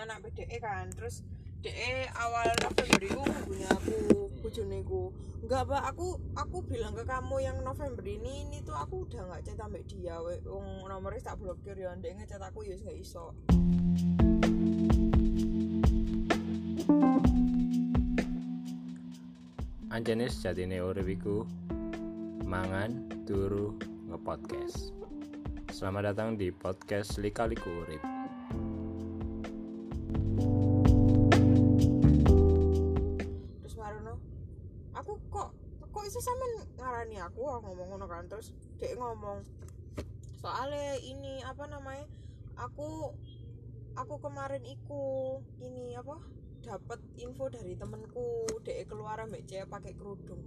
anak BDE kan. Terus DE awal November itu hubungi aku bojone ku enggak mbak aku aku bilang ke kamu yang November ini ini tuh aku udah nggak chat sampai dia. Wong nomornya tak blokir ya ndek ngechat aku ya nggak iso. Anjane sejatine urip iku mangan turu ngepodcast. Selamat datang di podcast Lika-liku Urip. Aku kok kok iso sampean ngarani aku ngomong ngono kan terus DE ngomong soalnya ini apa namanya aku aku kemarin iku ini apa dapat info dari temenku DE keluar ambek cewek pakai kerudung.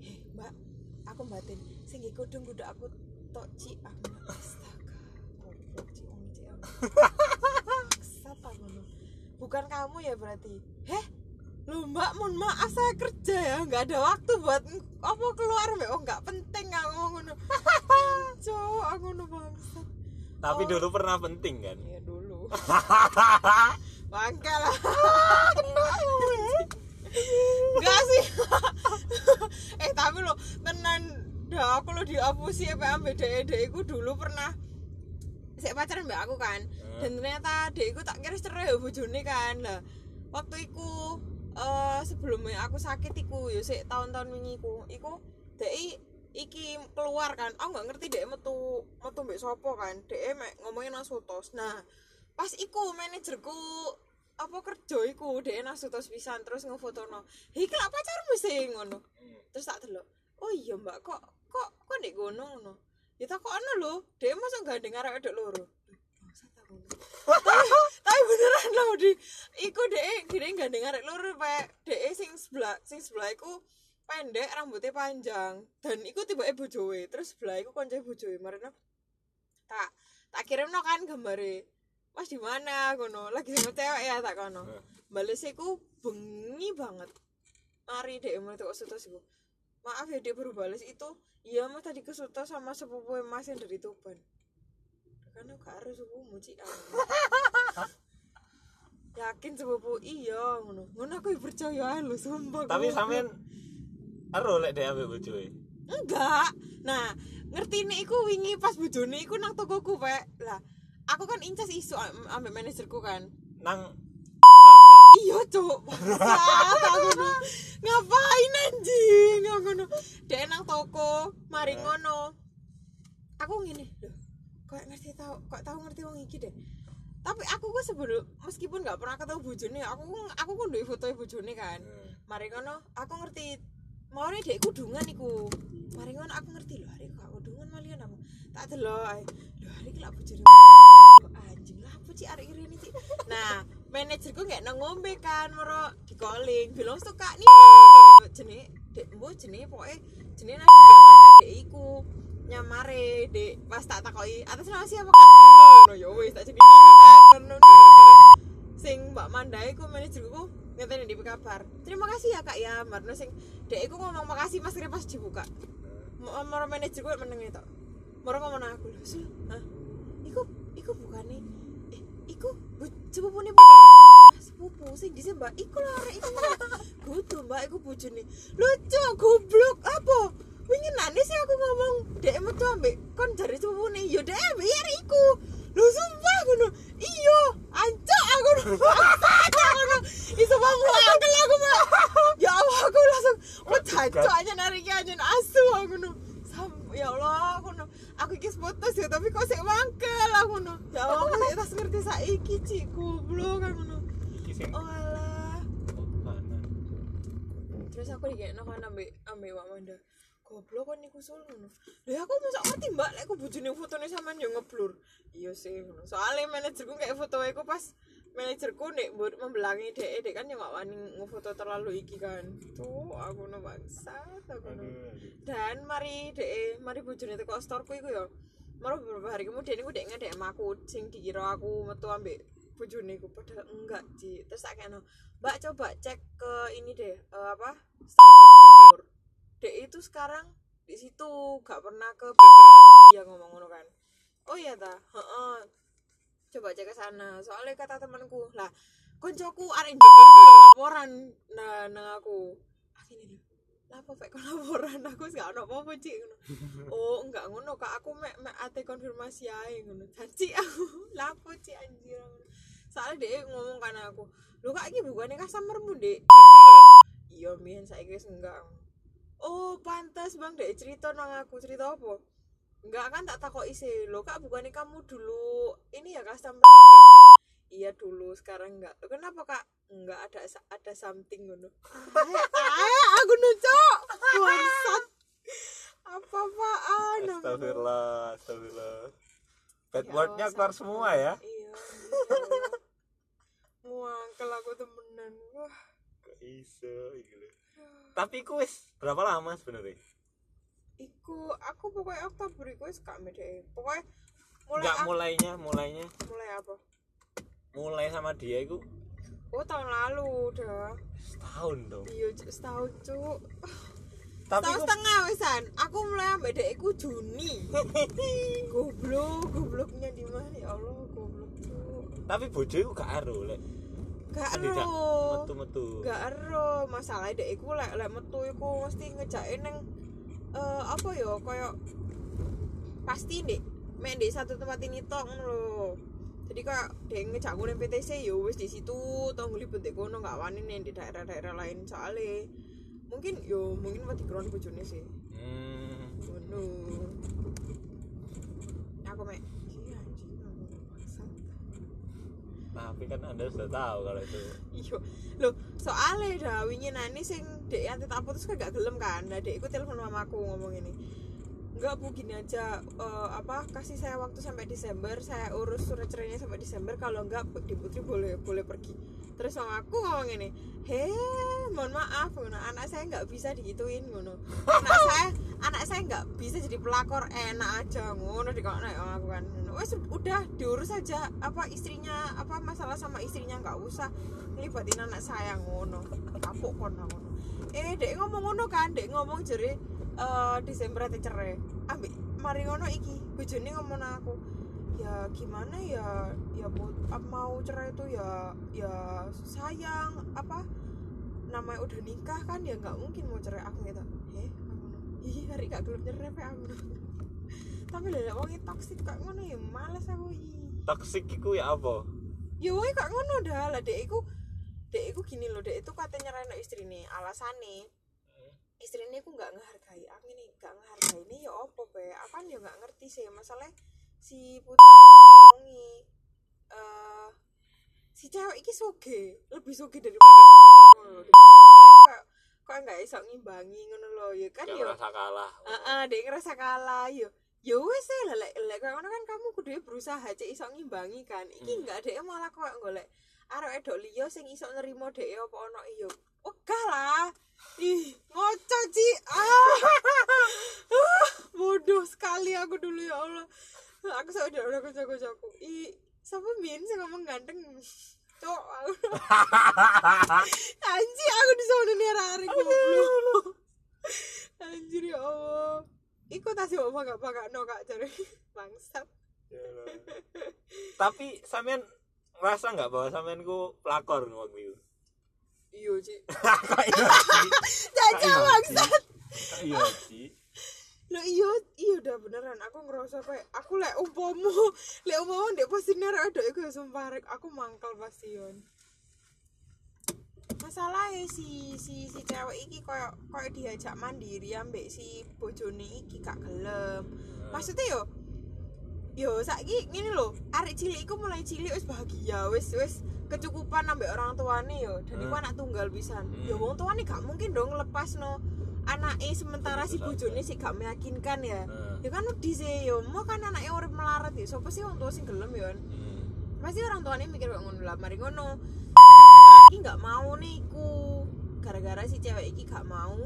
Heh mbak aku batin sing nggih kerudung kudu aku tok ci astaga ci wong ci aku bukan kamu ya berarti? Heh lu mbak mun maaf saya kerja ya nggak ada waktu buat apa keluar mbak. Oh nggak penting aku ngono. Cowok aku ngono bangsat Tapi Oh. dulu pernah penting kan? ya dulu. Bangke lah. Enggak sih eh tapi lo tenan. Dah aku lo dihapusi apa ambek dek dekku dulu pernah. Saya pacaran mbak aku kan. Dan ternyata dekku tak kira cerai ya bojone kan. Lah waktu iku eh sebelumnya aku sakit iku ya sik tahun-tahun wingi iku. Iku dek iki keluar kan. Aku nggak ngerti dek metu metu mbek sopo kan. Dek mek ngomongin nang sotos nah pas iku manajerku apa kerja iku dek nang sotos pisan terus ngefotono iki lak pacarmu sih? Ngono. Terus tak delok oh iya mbak kok kok kok ndek ngono ngono? Ya tak kok ono lho dek masuk gak dengar wedok loro. Tapi, tapi beneran lho di. Iku dek gini gak dengar loro pak. Dek sing sebelah sing sebelah iku pendek rambutnya panjang. Dan iku tiba ibu bojowe terus sebelah iku konco bojowe marina tak tak kirim no kan gambare. Mas di mana? Kono. Lagi sama cewek ya tak kono. Balas iku bengi banget. Mari dek mau tuh sutos iku. Maaf ya dia baru balas itu iya mas tadi kesuta sama sepupu mas yang dari Tuban karena gak harus sepupu muci yakin sepupu? Iya ngono. Ngono aku ya percaya lu sumpah. Tapi sampean ero lek dhek ambek bojoe. enggak. Nah ngerti nih iku wingi pas bojone iku nang tokoku pek lah aku kan incas isu am- ambek manajerku kan. Nang iya cok ngapain anjing? Ngono. Dek nang toko mari ngono. Aku ngene loh kok ngerti tau kok tahu ngerti wong iki deh. Tapi aku kok sebelum meskipun nggak pernah ketemu bojone aku aku kan duwe foto bojone kan. Mari ngono aku ngerti mau nih dek kudungan iku. Mari ngono aku ngerti loh hari kok kudungan malian aku. Tak delok ae lho hari ki lak bojone anjing lah apa sih arek ini sih? Nah manajerku nggak nang ngombe kan moro di calling bilang tuh kak nih dek bu jenis pokoknya jenis Nadia kan dek iku nyamare dek pas tak takoi atas nama siapa? No ya wis tak jadi kan. Nino sing mbak Mandai ku manajerku ngeteni di kabar. Terima kasih ya kak ya. Marno sing dek iku ngomong makasih mas pas dibuka. Moro manajerku meneng itu. Moro ngomong aku lho hah? Iku iku bukane eh iku bu, sepupune putra ah, sepupu sing dise mbak. Iku arek iku kudu mbak iku bojone. Lucu goblok apa wingi nane sih aku ngomong dek metu ambek kon jare sepupune yo dek ambek ya arek iku. Lu sumpah ngono. Iya ancok aku. Ngono iso mau angkel aku mah ya Allah aku langsung oh jancok aja narik aja asu aku ngono Sam- ya Allah aku ngono aku iki putus ya tapi kok sik mangkel aku ngono ya Allah aku tas ngerti saiki cik. Goblok aku sing oh alah. Mana? terus aku dikene kan ambek ambek Wak Manda goblok kan niku ngono. Lha aku masa ngerti mbak. Lek aku bojone fotone sampean yo ngeblur. Iya sih soalnya manajerku kayak foto aku pas manajerku nek membelangi dek dek kan yo gak wani ngefoto terlalu iki kan. Tuh aku no bangsat aku no. Dan mari dek mari bojone teko storeku iku yo. Maro beberapa hari kemudian aku dek ngedek aku sing dikira aku metu ambek bojone ku padahal enggak Ci terus tak kena mbak coba cek ke ini deh eh, apa Timur dek itu sekarang di situ gak pernah ke lagi ya ngomong ngono kan. Oh iya ta? Heeh. Coba cek ke sana. Soalnya kata temanku lah koncoku arek denger ku ya laporan nah nang aku. Akhirnya lapo pek laporan? Aku gak ono apa-apa cik oh enggak ngono kak. Aku mek mek ate konfirmasi ae ngono. Janji aku lapo cik anjir soalnya dia ngomong kan aku lu kak iki bukannya customermu dek? Iya mian saya wis enggak oh pantas bang dek cerita nang aku. Cerita apa? Enggak kan tak takut isi lo kak bukannya kamu dulu ini ya customer iya dulu sekarang enggak. Kenapa kak? Enggak ada ada something ngono. Ah aku nucuk. Bangsat. Apa apaan Astagfirullah, astagfirullah. Bad Ya wordnya keluar semua ya. iya muangkel aku temenan. Wah. Kok iso lho. Tapi ku wis berapa lama sebenarnya? iku aku pokoknya Oktober iku wis gak mede pokoknya mulai Enggak ak- mulainya, mulainya. Mulai apa? Mulai sama dia itu oh tahun lalu udah setahun dong. iya setahun cuk. Tapi setahun ku setengah wesan. Aku mulai ambek dek iku Juni. Goblok gobloknya di mana? Ya Allah goblok cuk. Tapi bojo iku gak ero lek gak ero metu-metu. gak ero masalah dek iku lek lek metu iku mesti ngejake neng eh apa ya kayak pasti dek. Main di satu tempat ini tok ngono lho. Jadi kayak dek ngejak gue PTC ya wis di situ tau ngeliput dek kono gak wani nih di daerah-daerah lain. Soalnya mungkin yo mungkin mati kron bojone sih. Hmm. ngono. Aku mek iya anjing aku bangsat. Tapi kan Anda sudah tahu kalau itu. iya. Lho soalnya dah wingi nani sing dek yang tak putus kan gak gelem kan? Nah dek iku telepon mamaku ngomong ini enggak bu gini aja eh, apa kasih saya waktu sampai Desember saya urus surat cerainya sampai Desember kalau enggak di putri boleh boleh pergi. Terus sama aku ngomong ini he mohon maaf ngono anak saya nggak bisa digituin ngono. Anak saya anak saya nggak bisa jadi pelakor enak aja ngono di kalau aku kan. Wes udah diurus aja apa istrinya apa masalah sama istrinya nggak usah ngelibatin anak saya ngono. Kapok kon ngono. Eh dek ngomong ngono kan dek ngomong jadi eh Desember ate cerai. Ambek mari ngono iki bojone ngomong aku ya gimana ya? Ya mau cerai itu ya ya sayang apa? Namanya udah nikah kan ya nggak mungkin mau cerai aku gitu. Heh aku ih hari gak gelem cerai pe aku tapi lha wong toksik kak ngono ya males aku ih. Toxic iku ya apa? ya wong kak ngono dah. Lah dek iku dek iku gini loh dek itu katanya nyerahin istri nih alasane. istri ini aku nggak ngehargai aku ini nggak ngehargai ini ya opo be aku kan ya nggak ngerti sih masalah si putri itu ngomongi eh si cewek iki soge lebih soge daripada si putra Demi si putra ini kayak kok nggak iso ngimbangi ngono lho ya kan ya merasa kalah. Heeh, dek ngerasa kalah yo. Ya wis sih lah lek lek ngono kan kamu kudu berusaha cek iso ngimbangi kan. Iki Hmm. enggak dek malah koyo golek arek edok liya sing iso nerimo dek apa ono iyo. Wegah lah. Ih, ngoco Ci. Ah. Ah, Bodoh sekali aku dulu ya Allah. Aku sampe udah kocok-kocokku. Ih, siapa min sih ngomong ganteng? Cok, aku. Anjir, aku disuruh nih arek goblok. Anjir ya Allah. Iku tas yo bangga-bangga no kak cari bangsat. Tapi sampean ngerasa nggak bahwa sampean ku pelakor waktu itu? Iya. Kok iya sih? Caca iya bangsat. sih? Iya? Lah iya, iya udah beneran aku ngerasa kayak aku lek umpama, lek umpama ndek pasti nerek aduk iku ya sumpah rek aku mangkel pasti yon. Masalahnya si si si cewek iki koyo koyo diajak mandiri ambek si bojone iki gak gelem. maksudnya yo yo saiki ngene lho arek cilik iku mulai cilik wis bahagia wis wis kecukupan ambek orang tuane yo. Dan iku Hmm. anak tunggal pisan. Hmm. yo wong tuane gak mungkin dong lepas no anake sementara si bojone sih gak meyakinkan ya. Nah, ya kan wedi sih yo. Mau kan anaknya urip melarat ya sopo sih wong tua sing gelem yo hmm. pasti orang tuanya mikir kayak ngono lah mari ngono. Iki nggak mau nih iku. Gara-gara si cewek iki gak mau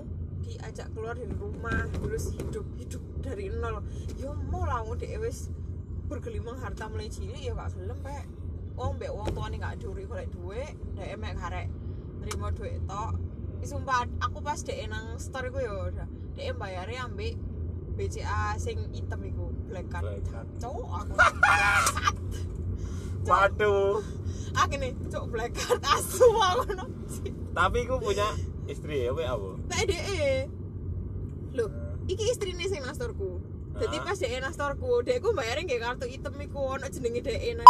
diajak keluar dari rumah terus hidup hidup dari nol. Yo mau lah wong dek wis bergelimang harta mulai cilik ya gak gelem pe wong mbek wong tuane gak duri golek duit dek emek karek nerima duit tok. Sumpah aku pas dek nang store iku yo udah dek bayare ambek BCA sing item iku black card. Cowok aku. Waduh. Ah gini cok black card asu aku no tapi ku punya istri ya apa? Tak DE lho iki istrine sing nastorku jadi Ah. pas DE nastorku DE ku bayarin kayak kartu hitam iku ono jenenge DE nah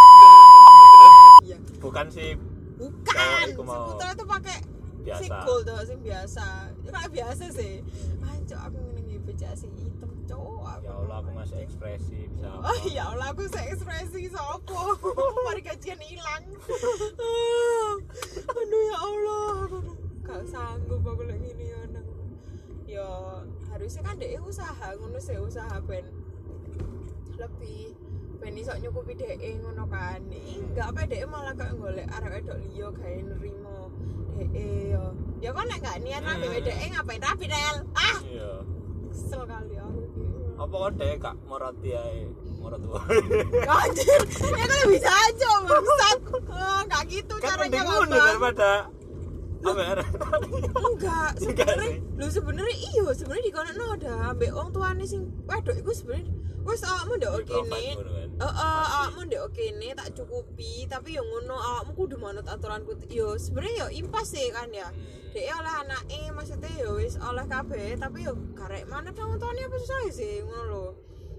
iya. Bukan sih bukan si putra itu pakai Biasa. si gold tuh sing biasa. Ya kayak biasa sih. Anjok aku ngene BCA sing hitam cowok ya Allah aku masih ekspresi bisa apa? Oh ya Allah aku saya ekspresi sopo? Mari kajian hilang kan dia usaha ngono sih usaha ben lebih ben iso nyukupi dhek ngono kan. Enggak apa dhek malah kayak golek arek wedok liya gawe nerimo dhek ya ya kan nek gak niat rapi Hmm. dhek ngapain? Rapi Del. Ah! Iya. Kesel kali aku. Apa kok deh kak moroti ae moroti Anjir, ya kan bisa aja bangsat. Oh, enggak gitu kan caranya Bang. daripada ya Enggak, sebenarnya lu sebenarnya iya, sebenarnya di kono ada ambek wong tuane sing wedok iku sebenarnya wis awakmu ndek oke ne. kan. Heeh, awakmu ndek oke ne tak cukupi, tapi yo ngono awakmu kudu manut aturanku. Yo sebenarnya yo impas sih kan ya. Hmm. Dek oleh anake maksudnya yo wis oleh kabeh, tapi yo karek mana wong tuane apa susah sih ngono lho.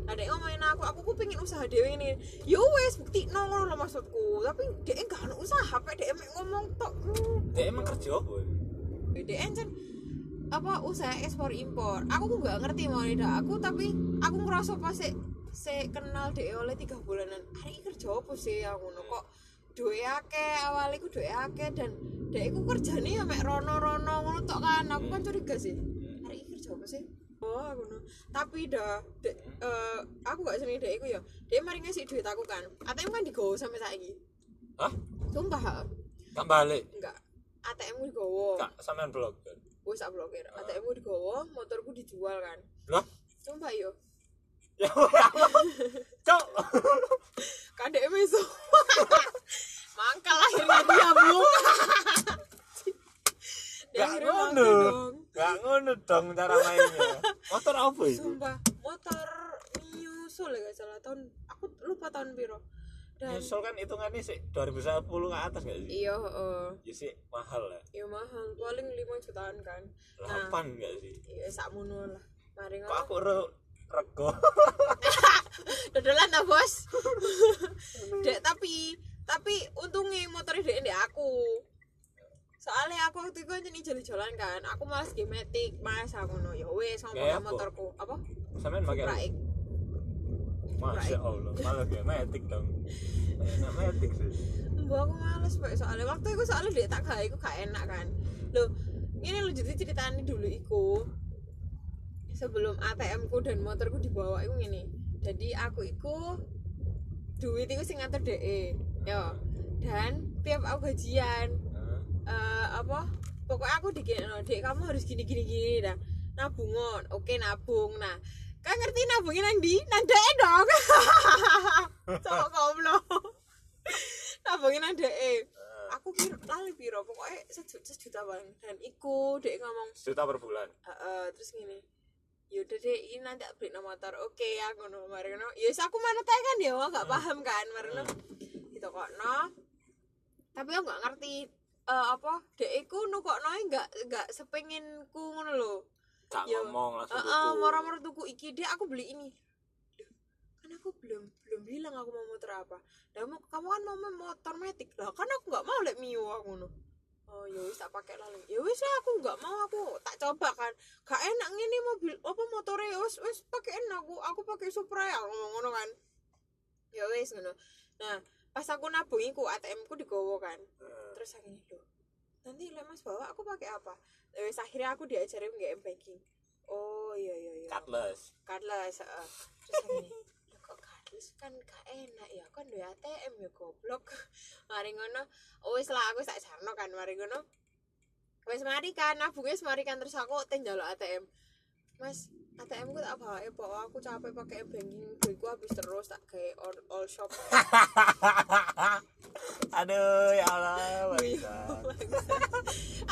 Nah, dek ngomongin aku, aku ku pengen usaha dhewe ini. Yo wis bukti ngono lho maksudku. Tapi dek enggak ada usaha, pek dek mek ngomong tok. Hmm. dia emang kerja apa DN kan apa usaha ekspor impor aku nggak ngerti mau tidak aku tapi aku ngerasa pas se, se kenal DE oleh tiga bulanan hari ini kerja apa sih aku no kok duwe akeh awalnya ku duwe akeh dan DE ku kerjane ya mek rono rono ngono tok kan aku kan curiga sih hari ini kerja apa sih oh aku no tapi dah de, eh, aku gak seneng DE ku ya. Dia mari ngasih duit aku kan. ATM kan digowo sampai saiki. Hah? sumpah Gak balik? Enggak. ATM digowo Kak sampean blok kan wis tak blokir. ATM ku digowo motorku dijual kan. Lah? Sumpah yo. Ya Cok. Kadek meso. Mangkal akhirnya dia bu. Dia Gak akhirnya mangkal ngono. dong Gak ngono dong cara mainnya. Motor apa itu? sumpah motor Soul ya gak salah. Tahun aku lupa tahun piro. Dan Nyusul kan hitungannya sih 2010 ke atas gak sih? iya heeh. Ya sih mahal lah. Iya mahal. Paling 5 jutaan kan. Nah. 8 gak sih? iya sakmono lah. Mari Kok ngono aku re rego? Dodolan ta bos. Dek tapi tapi untungnya motornya dek aku soalnya aku waktu itu kan jadi jalan kan aku malas gemetik mas aku no ya wes sama Kayak motorku. Apa? Sampean pakai? X Masya Allah Malah kayak metik dong. Enak metik sih. Mbak aku males pak soalnya waktu itu soalnya dia tak gak iku gak enak kan. Lo ini lo jadi ceritanya dulu iku sebelum ATM ku dan motorku dibawa iku gini jadi aku iku duit iku sing ngatur DE yo. Dan tiap aku gajian Eh apa? Pokoknya aku dikira no, dek kamu harus gini gini gini dah. Nabungon oke nabung. Nah kan ngerti nabungin nang di nang DE dong. Cowok goblok. Nabungin nang DE Ah, aku kira lali piro pokoknya sejuta, sejuta bang dan iku dek ngomong Sejuta per bulan. "Eh, eh," terus gini yaudah deh ini nanti beli nomor motor. Oke ya ngono mari ngono. Ya wis aku mana kan ya gak paham kan mari ngono. Gitu kok no tapi aku gak ngerti eh, apa? Dek iku nukokno nggak nggak sepenginku ngono lho. Gak Yo. ngomong langsung Heeh, tuku. moro-moro tuku iki deh aku beli ini. Kan aku belum belum bilang aku mau motor apa. Dan kamu kan mau motor metik. Lah kan aku nggak mau lek mio aku no oh ya wis tak pakai lalu ya wis lah aku nggak mau aku tak coba kan. Gak enak ngene mobil apa motornya wis wis pakai enak aku aku pakai supra ya ngomong ngono kan. Ya wis ngono. Nah pas aku nabung iku ATM ku digowo kan. Heeh. terus gini loh nanti lek mas bawa aku pakai apa? Wis akhirnya aku diajarin nggak banking. Oh iya iya iya. Cutlass cardless heeh. terus "Lah kok cardless? Kan gak enak. Ya kan duwe ATM ya goblok. Mari ngono. Oh, wis lah aku sak jarno kan mari ngono. Wis mari kan nabungnya wis mari kan. Terus aku teh njaluk ATM mas ATM ku tak bawa po aku capek pakai banking duitku habis terus tak kayak all, all shop. Aduh ya Allah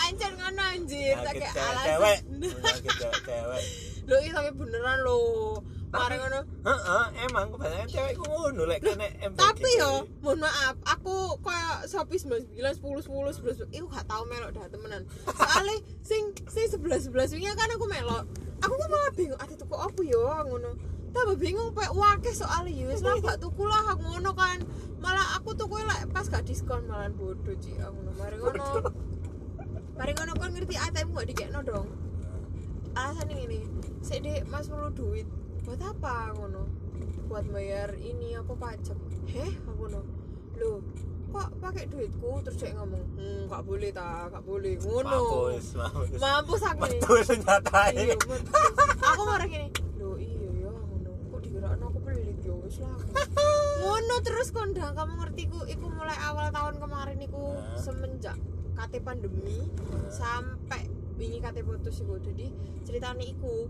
anjir ngono anjir. Tak Sakit kayak cewek-cewek alasan. Sakit cewek-cewek lo ini tapi beneran lo mari ngono. Heeh, emang kebanyakan cewek ku ngono lek kene MBG. tapi yo mohon maaf aku kayak sapi 99 10 10 11 iku gak tau melok dah temenan. Soalnya sing sing 11 11 wingi kan aku melok aku kok malah bingung ati tuku apa yo ngono. Tambah bingung pek wakeh soalnya yo wis lah gak tuku lah aku ngono kan. Malah aku tuku lek pas gak diskon malah bodoh Ci aku ngono. Mari ngono. Mari ngono kan ngerti ATM gak dikekno dong? Alasan ini sik dek mas perlu duit. Buat apa? Ngono. Buat bayar ini apa pajak? Heh aku ngono. Loh kok pakai duitku? Terus dia ngomong hmm gak boleh ta gak boleh. Ngono. Mampus, mampus. mampus aku nih Betul senjata iya ini. aku marah gini loh iya ya ngono. Kok dikira aku pelit ya wis lah. Ngono terus kondang. Kamu ngerti ku? Iku mulai awal tahun kemarin iku Hah? semenjak kate pandemi sampai wingi kate putus iku. Jadi ceritanya iku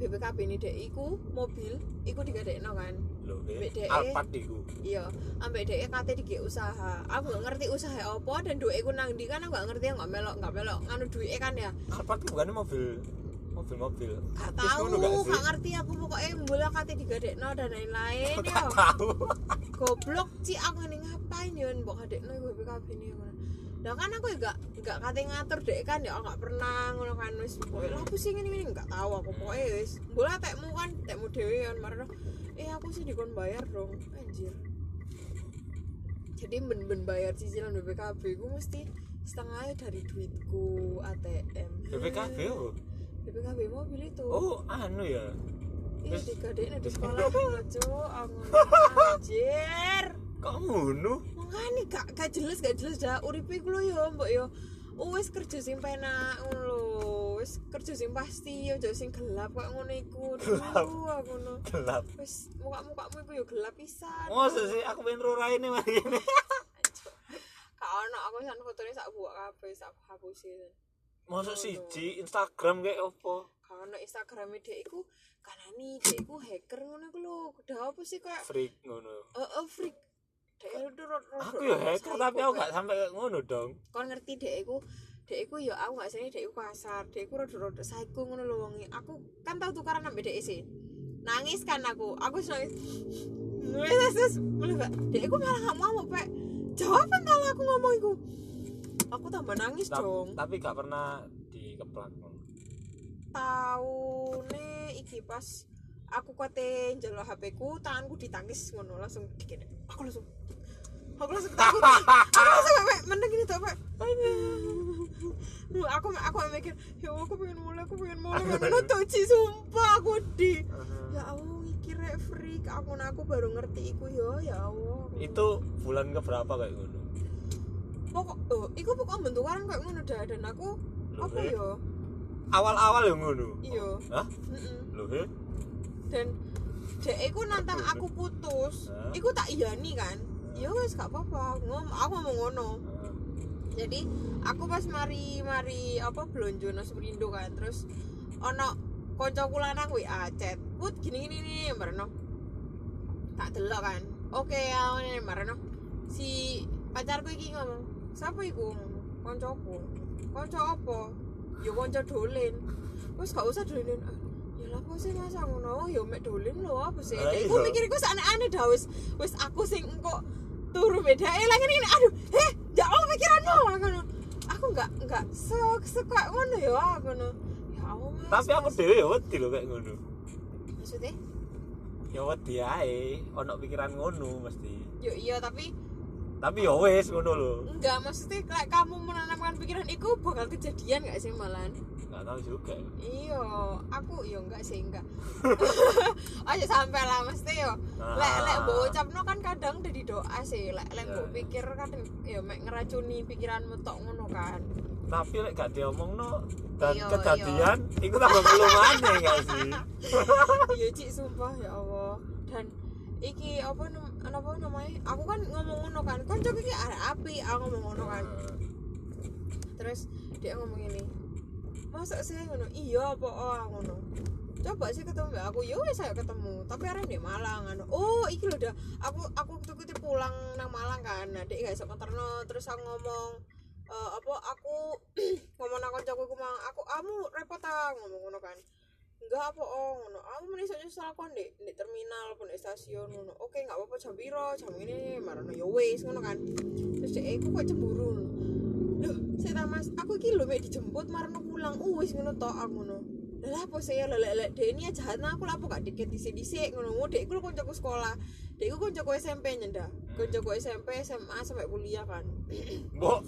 BPKB ini dek iku mobil iku digadekno kan Lho, Dek. Alphard iku. iya ambek dek kate dige usaha. Aku gak ngerti usaha apa dan duit iku nang ndi kan aku gak ngerti gak melok gak melok nganu duit kan ya. Alphard ku bukannya mobil mobil-mobil. gak tahu gak gak ngerti aku pokoknya mula kate digadekno dan lain-lain ya tahu. goblok ci aku ini ngapain ya mbok gadekno iku BPKB ini Lah kan aku ya gak gak kate ngatur dek kan ya gak pernah ngono kan wis pokoke lha aku sih ngene ngene gak tahu aku pokoke wis. Bola tekmu kan tekmu dhewe kan marno eh aku sih dikon bayar dong. Anjir. Jadi ben-ben bayar cicilan BPKB ku mesti setengahnya dari duitku ATM BPKB oh. BPKB mobil itu. Oh, anu ya. iya Wis. digadekno di sekolah cuk. Aku anjir. Kok ngono? makanya gak, gak jelas gak jelas. Dah uripe ku lho ya mbok yo wis kerja sing penak ngono wis kerja sing pasti aja sing gelap kok ngono iku Gelap. Aku ngono Gelap. wis muka-mukamu iku yo gelap pisan Masa sih aku pengen ro raine mari ngene. gak ono aku san fotone sak buak kabeh sak hapusin Masa siji Instagram kayak opo? karena Instagram dia iku kanani dia iku hacker ngono iku lho udah apa sih kayak Freak ngono. eh eh, freak ro- Aku ya hacker tapi aku gak sampai ngono dong. kon ngerti dek iku dek iku ya aku gak sini dek iku kasar. Dek iku rada-rada psycho ngono lho wonge aku kan tau tukaran ambek dek sih. Nangis kan aku. Aku nangis. Wis mulai gak? Dek iku malah gak mau pek jawaban kalau aku ngomong iku? Aku tambah nangis Ta- dong. Tapi gak pernah dikeplak. Tahu nih iki pas aku kate njaluk HP ku tanganku ditangkis ngono langsung dikene. Aku langsung aku langsung takut aku langsung kayak mending ini tuh apa aku aku mikir ya aku pengen mulai aku pengen mulai. Ngono tuh Ci, sumpah aku di. Ya Allah iki rek freak. Aku aku baru ngerti iku yo. Ya Allah Itu bulan ke berapa kayak ngono? pokok oh iku pokok bentukan kayak ngono dah. Dan aku apa eh? yo? Awal-awal ya ngono. iya. Hah? Loh, he? dan dek iku nantang aku putus. Iku tak iyani kan ya wes gak apa-apa. Ngom aku ngomong ngono. Jadi aku pas mari mari apa belanja nang Superindo kan terus ono kancaku lanang WA chat put gini gini nih marno tak delok kan. Oke ya ini si pacarku iki ngomong siapa iku? Koncoku. Konco apa? Ya konco dolen wes gak usah dolen Apa sih masa ngono ya mek dolen lho apa sih? Lah iku iya. mikir iku aneh-aneh dah wis wis aku sing engko turu beda. Eh lagi ini aduh eh jauh pikiranmu. Ngono. Aku nggak nggak se suka ngono ya aku ngono. Ya Allah Tapi aku dhewe ya wedi lho kayak ngono. maksudnya? Ya wedi ae, ono pikiran ngono mesti. yo iya tapi Tapi ya wis ngono lho. enggak maksudnya kayak kamu menanamkan pikiran itu bakal kejadian gak sih malan Gak tahu juga. iya aku yo enggak sih enggak. Aja sampai lah mesti yo lek lek mbok ucapno kan kadang dari doa sih. Lek lek mbok pikir kan yo mek ngeracuni pikiranmu tok ngono kan. Tapi lek gak diomongno dan Iya, kejadian iku tambah belum aneh gak sih? iya cik sumpah ya Allah. Dan iki apa apa namanya? Aku kan ngomong ngono kan. Kan coba iki api aku ngomong ngono kan. Terus dia ngomong ini masa sih ngono? Iya apa oh ngono. Coba sih ketemu mbak aku yo wes saya ketemu. Tapi arek di Malang anu. Oh iki lho dah aku aku tuh pulang nang Malang kan. Nah dia iso konterno terus aku ngomong eh, apa aku ngomong nang kancaku iku mang aku kamu repot ta ngomong ngono kan enggak apa oh ngono aku meni iso nyusul aku ndek ndek terminal pun ndek stasiun ngono oke enggak apa-apa jam piro jam ini marono ya wis ngono kan terus dek aku kok cemburu ngono Loh, saya tak mas, aku iki lho mek dijemput marono pulang. Uh, wis ngono tok aku ngono. Lah apa saya lelek lek dek ini jahat nah aku lah apa gak dikit dhisik-dhisik ngono. Mu dek lho kancaku sekolah. Dek iku kancaku SMP nyenda. Kancaku SMP, SMA sampai kuliah kan. Mbok,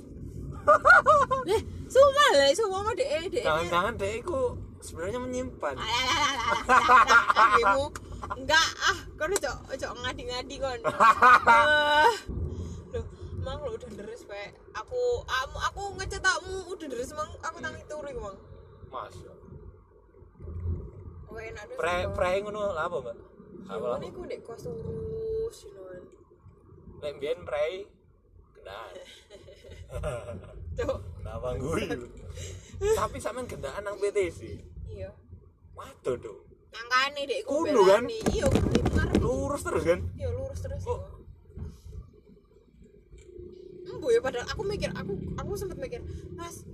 Leh, sumpah lah iso ngomong dek dek. jangan-jangan dek iku sebenarnya menyimpan. Enggak ah, kau udah ojo ngadi-ngadi kon. Loh, mang lo udah deres pe. Aku aku, aku ngecetakmu udah deres mang aku tangi turu iku mang. Mas. Oh enak deh. Pre pre ngono lah apa, Mbak? Apa? Ini aku ndek kos terus, know. Lek pre gendaan. Tuh, Kenapa guyu? Tapi sampean gendaan nang PTC. iya. Waduh dong. Angkane dek iku Kudu, kan? Iya. Lurus terus kan? Iya, lurus terus. Kok? Embo ya padahal aku mikir, aku aku sempat mikir, Mas,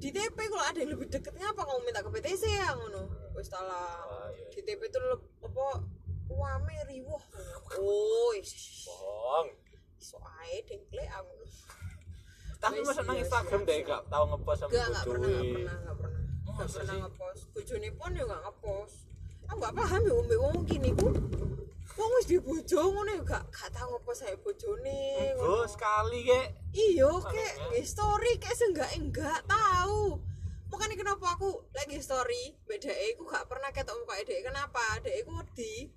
di TP kalau ada yang lebih deket ngapa kamu minta ke PTC ya ngono. Wis Ah, salah. iya. Di TP itu apa wame riwuh. Oh, Bohong. iso ae dengkle aku. Tapi Wis, masa nang iya, Instagram deh gak tau ngepost sama Enggak, enggak pernah, bojoe. pernah, enggak pernah. Masa pernah ngepost. Bojone pun ya enggak ngepost. Aku enggak paham ya umbe wong kini ku. Wong wis di ngono ya gak gak tau ngepost saya bojone ngono. sekali kek. Iya, ya. nge story kayak seenggak enggak tahu. Makanya kenapa aku lagi story beda aku gak pernah ketok muka dek kenapa dek aku wedi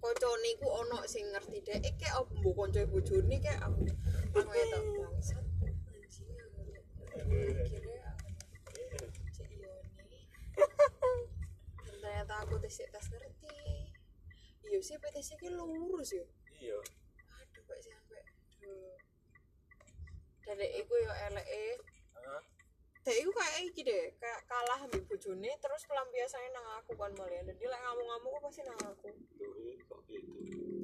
koncone ku ono sing ngerti dek kayak apa mbok konco bojone kayak aku aku tak bangsat anjing kira cek iya nih Dan ternyata aku tes tes ngerti iya sih PTC ki lurus ya Iya. aduh kok sampai aduh dari iku yo eleke Hah? Dek iku kayak iki deh, kayak kalah ambil bojone terus pelampiasannya nang aku kan malah. Dan dia lek ngamuk-ngamuk kok pasti nang aku. Gitu.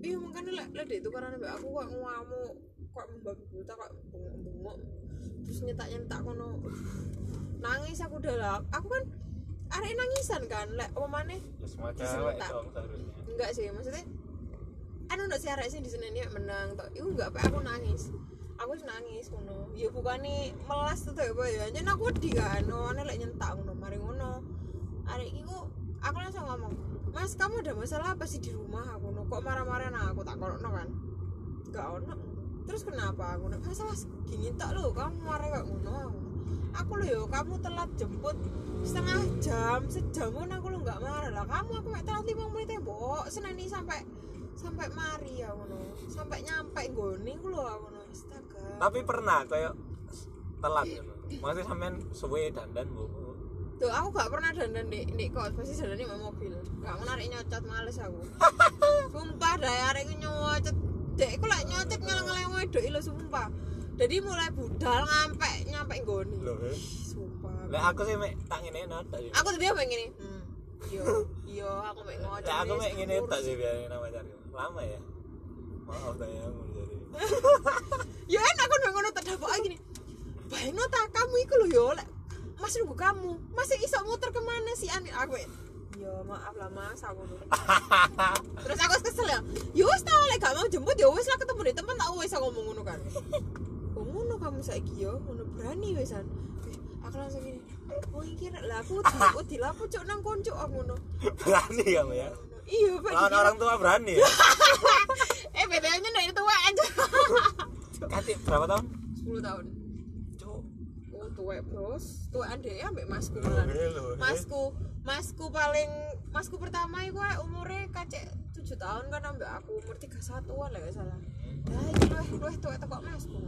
Iya makanya lek lek dek tukaran ambek aku kok ngamuk, kok membabi buta kok bengok-bengok. Terus nyetak-nyetak kono. Nangis aku udah lah. Aku kan arek nangisan kan, lek apa maneh Ya semua cewek enggak sih maksudnya anu ndak sih arek sing di sini menang tok. Iku enggak apa aku nangis. Aku nangis ngono. Ya bukane melas tuh ya apa ya. Jen aku di kan ono lek nyentak ngono mari ngono. Arek iku aku langsung ngomong mas kamu ada masalah apa sih di rumah? Aku kok marah-marah nah aku? Tak kono kan? Enggak ono terus kenapa? Aku ngono masalah gini tak lo kamu marah kok ngono? Aku aku lo yo kamu telat jemput setengah jam sejam pun aku lo nggak marah. Lah kamu aku mek telat lima menit ya mbok. Seneni sampai sampai mari ya ngono. Sampai nyampe nggone aku lo aku ngono. Astaga. Tapi pernah kayak telat gitu. Maksudnya sampean suwe dandan bu. tuh aku gak pernah dandan di di kos pasti dandan di mobil. Gak menarik nyocot males aku. Sumpah hari ini nyocot dek aku lagi nyocot ngeleng-ngeleng wedok ilo sumpah jadi mulai budal ngampe nyampe nggone Loh, eh. sumpah Lah aku sih mek tak ngene sih. aku tadi apa yang gini hmm. iya iya aku mek ngocok Lah aku mek ngene tak sih biar nama cari. Lama ya. Maaf sayang jadi. ya enak kan ngono tak dapat lagi nih bayang tak kamu iku lho yo lek masih nunggu kamu masih iso muter ke mana sih ani aku ya ya maaf lah mas aku terus aku kesel ya ya wis tau lek gak mau jemput ya wis lah ketemu di tempat tak wis aku ngomong ngono kan ngono kamu saiki yo ngono berani wisan aku langsung gini oh iki rek lah aku di oh dilapo cuk nang konco aku ngono Berani kamu ya. iya pak Lawan orang tua berani ya. eh bedanya nih itu aja Kasih berapa tahun? 10 tahun Cuk. Oh, tuwek bos, tuwekan dhewe ambek masku malah. Lho, eh. Masku, masku paling masku pertama ae umure kacek 7 tahun kan ambek aku umur 31-an lah gak salah. Lah iki luwih luwih tuwek teko masku.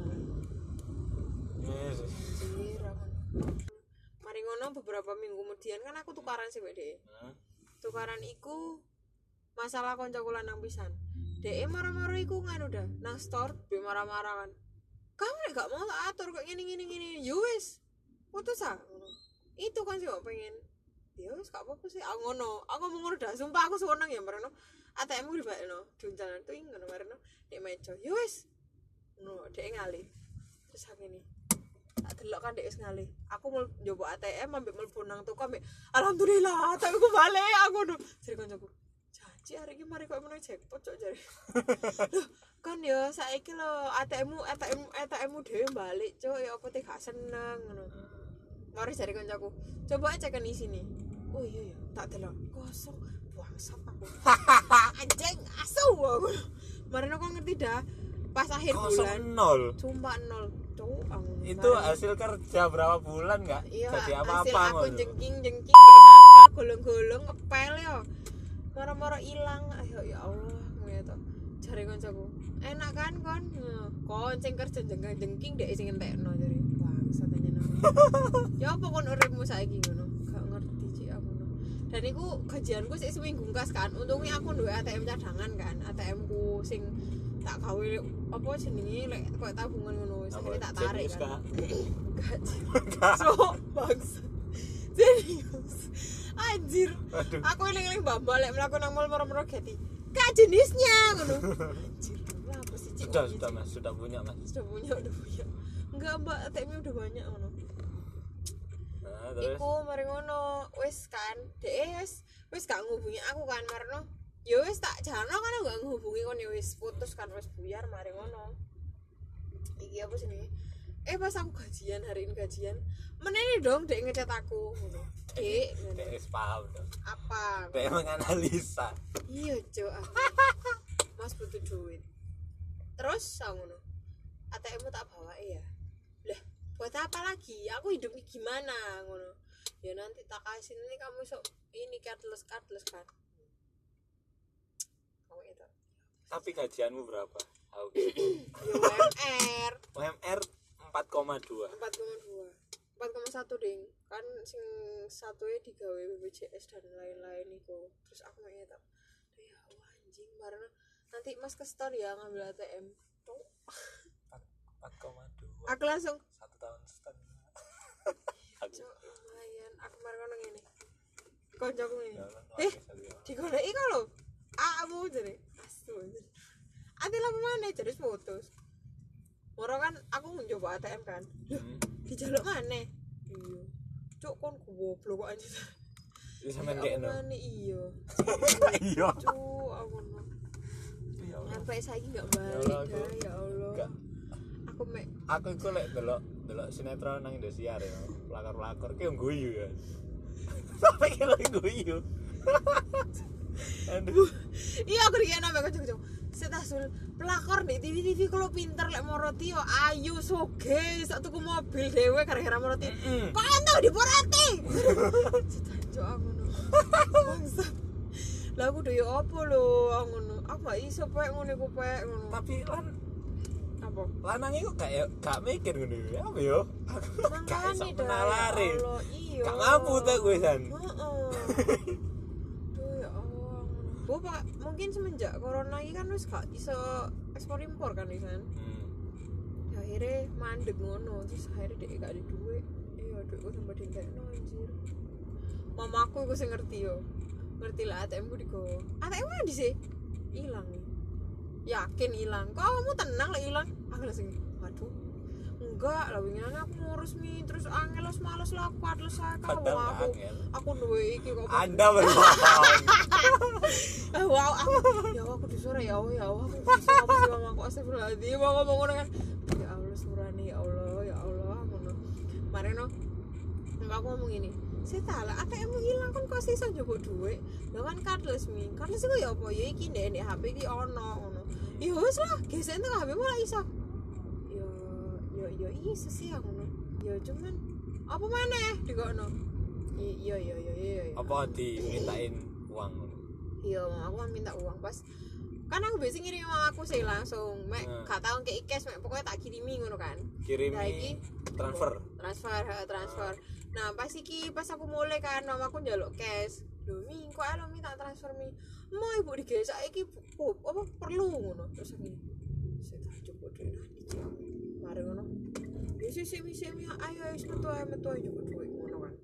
Anjir. Mari ngono beberapa minggu kemudian kan aku tukaran sih. Hah? Tukaran iku masalah koncoku lanang pisan. Dhewe marah-marah iku nganu dah, nang store be marah-marah kan. Kamu gak mau tak atur kok ngene ngene ngene. Ya wis. Putus ah. Itu kan sih kok pengen. Ya wis gak apa-apa sih. Aku ngono. Aku ngomong ngono dah. Sumpah aku seneng ya mareno. ATM ku dibakno. Dunjalan tuh ngono mareno. Nek meja. Ya wis. Ngono, dhek ngalih. Terus aku ini. tak delok kan dek wis ngalih aku mau nyoba ATM ambek mlebu nang toko ambek alhamdulillah ATM ku balik aku ngono jadi kancaku janji hari ini mari kok menang jackpot cok jare Loh, kan ya saiki lo ATM mu ATM ATM mu dhewe balik cok ya apa teh gak seneng ngono mari jare kancaku coba aja kan sini oh iya ya tak delok kosong bangsat aku anjing asu aku. Mari kok ngerti dah pas akhir bulan. kosong nol. Sumpah nol cowok aku itu hasil kerja berapa bulan nggak? Iya jadi hasil apa-apa aku ngono. jengking jengking kayak golong-golong ngepel ya moro-moro hilang ayo ya Allah ngono to jare kancaku enak kan kon? Nah, kon sing kerja jengking jengking dek sing entekno jare bangsa tanya ya apa kon uripmu saiki ngono dan iku gajianku sik seminggu kas kan. Untungnya aku duwe ATM cadangan kan. ATM ku sing tak gawe apa jenenge lek koyo tabungan ngono wis tak tarik kan. Cik. so bangsa. Serius. Anjir. Aduh. aku eling-eling mbak lek melakukan nang mall moro-moro geti kak jenisnya ngono. Sih sudah Iya, sudah mas. Sudah punya mas. Sudah punya udah punya. Enggak mbak ATM udah banyak ngono nah, terus? Iku mari ngono. Wis kan dek wis wis gak ngubungi aku kan marno. Ya wis tak jano kan aku gak ngubungi kon wis putus kan wis buyar mari ngono. Iki apa sih eh pas aku gajian hari ini gajian menene dong dek ngecat aku ngono. Dek ngono. DS paham dong. Apa? DS menganalisa iya cok mas butuh duit. Terus aku ngono. ATM tak bawa ya buat apa lagi? Aku hidup ini gimana? Ngono. Ya nanti tak kasih ini kamu sok ini cardless cardless kan? Kamu itu. Tapi gajianmu berapa? Ya UMR UMR 4,2 empat koma dua. empat koma satu ding. Kan sing satu digawe BPJS dan lain-lain itu terus aku mau itu ya Allah anjing karena nanti mas ke store ya ngambil ATM Tuh. 4,2 aku langsung satu tahun setengah. Cok lumayan aku kemarin ngono ngene. Koncoku ngene. Jalan eh ya. digoleki kok lho. Amu jare. Asu ati lama mana jadi putus. Moro kan aku mencoba ATM kan. Hmm. dijaluk mana iya. Cok kon goblok kok anjir. Ini sampean Aku gekno. mana iya. Iya. cok aku no Ya Allah. sampai saiki nggak Ya balik Allah, aku- dah ya Allah. Aku mek Aku iku lek delok delok sinetron nang Indosiar ya. Pelakor-pelakor ki yang guyu ya. Sampai ki lagi guyu. Aduh. iya aku dikira nambah kocok kocok setasul pelakor di TV TV kalau pinter lek moroti yo ayu soge sak tuku mobil dewe gara-gara moroti Mm-mm. kok ento di cok aku no bangsa lah aku udah ya apa lo aku gak iso pek ngono iku pek ngono Tapi lan apa lanang iku gak ya gak mikir ngono ya. Apa yo? Aku gak iso menalare. ya Allah, iya. Gak mampu ta gue san. Ya. Bu, Pak, mungkin semenjak corona ini kan wis gak iso ekspor impor kan Isan. Hmm. Ya, akhirnya mandek ngono, terus akhirnya dia gak ada duit. Iya, duitku tambah dintekno anjir. Mamaku iku sing ngerti yo. Ngerti lah ATM ku digo. ATM mana di sih? Hilang nih. Yakin hilang. Kok kamu tenang lah hilang? Aku langsung, waduh. Enggak, lah winginan aku ngurus mi terus angelos males lah aku atles saya gak aku angel. aku duwe iki kok Anda berbohong. Eh, wow, aku, ya aku disuruh ya Allah, ya Allah, aku bisa apa sih mama aku astagfirullahaladzim, mau ngomong ngono kan, ya Allah surani, ya Allah, ya Allah, ngono. Mari no, aku ngomong ini, saya tahu lah, ATM hilang kan kok sisa coba duit, lo kan cardless mi, cardless itu ya apa, ya iki di HP iki ono. Ya wes lah, gesek itu HP mu lah iso. Ya, ya, ya iso sih aku ngono. Ya cuman, apa mana ya, di kono. Iya, iya, iya, iya, iya. Apa dimintain uang? iya mama aku kan minta uang pas kan aku biasa ngirim mama aku sih langsung mek Hmm. gak tau kayak cash mek pokoknya tak kirimi ngono kan Nah, Kirimi iki- transfer. transfer ha, transfer nah pas iki pas aku mulai kan mama aku njaluk cash lho mi kok alo mi tak transfer mi mau ibu digesek iki apa perlu ngono. Terus gini saya tak cukup duit nanti mari ngono. Ya sih sih sih mi ayo ayo metu ayo metu ayo cukup duit ngono kan.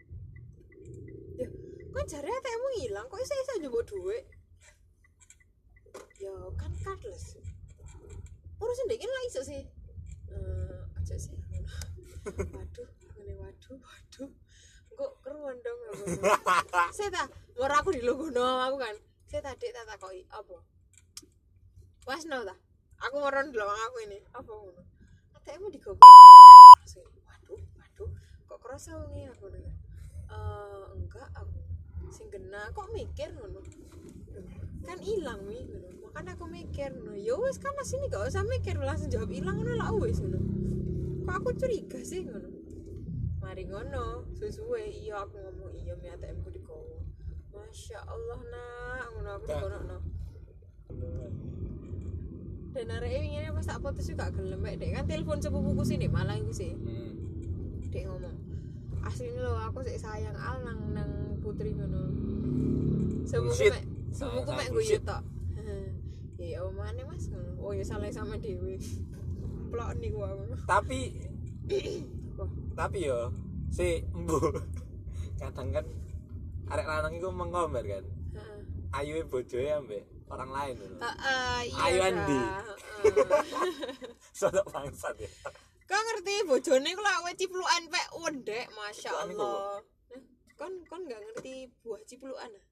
Ya kan jare ATM hilang kok iso iso njupuk duit? Ya kan cardless. Urusan dek lah iso sih. Eh aja sih. Waduh ngene waduh waduh. Kok keruan dong aku saya tak mau aku di logo aku kan saya tadi tak takoki apa? Was no ta? Aku mau ron delok aku ini. Apa ngono? Digobek Saya, waduh waduh. Kok kerasa wengi aku nih eh enggak aku sing kena. Kok mikir ngono? Kan hilang mi ngono. Makanya aku mikir ngono. Ya wes kan sini gak usah mikir langsung jawab hilang ngono lah wes ngono. Kok aku curiga sih ngono? Mari ngono sesuai iya aku ngomong iya mi ATM ku digowo Masya Allah nak. Ngono aku Kak. digono no dan hari ini ini pas tak foto juga gelem dek. Kan telepon sepupuku sini malah itu sih. Hmm. dek ngomong aslinya lo aku sih sayang al nang nang putri ngono. Sepupu Bullshit. mek sepupuku Sangat mek gue bullshit. tok. Ya mana mas. Oh ya salah sama dewi plok nih gua Tapi tapi yo si embu kadang kan arek lanang iku mengomber kan. heeh. Ayu bojoe ambek orang lain lho. Heeh, iya Ayu Andi. Sodok bangsat ya. Kau ngerti bojone ku lak wis ciplukan pek wendek, Masya Allah. Kon kon nggak ngerti buah ciplukan ah?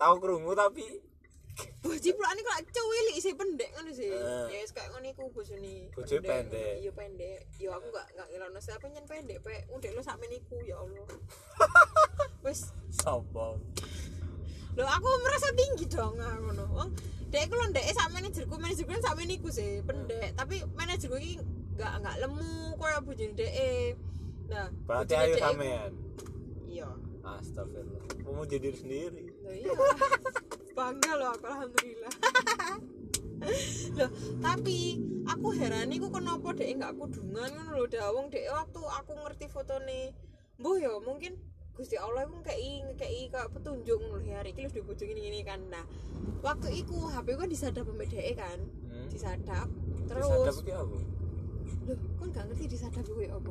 Tahu krungu tapi Ciplukan iku lak cuwilik sih pendek ngono sih. Eh. Ya wis kayak ngono iku bojone. Bojone pendek. Iya pendek. Ya aku nggak nggak ngelokno siapa nyen pendek pek. Udah lo sakmen iku ya Allah. Wis sombong. Loh aku merasa tinggi dong ah, ngono. Wong dek iku lho ndek sak manajerku, manajerku kan sak iku sih pendek, tapi manajerku iki enggak enggak lemu koyo bojone dek. Nah, Berarti dek iku- sampean. Iya. Astagfirullah. Mau jadi diri sendiri. Loh iya. Bangga loh aku alhamdulillah. loh, tapi aku heran iku kenapa dek enggak kudungan ngono lho dawung dek waktu aku ngerti fotone. Mbah ya mungkin Gusti Allah iku ngekei ngekei kayak petunjuk ngono lho hari iki wis dibojo ngene kan. Nah, waktu iku HP ku disadap mbek dek kan. Hmm. Disadap. Terus Terus, ada apa? loh, kon gak ngerti disadap kuwi apa?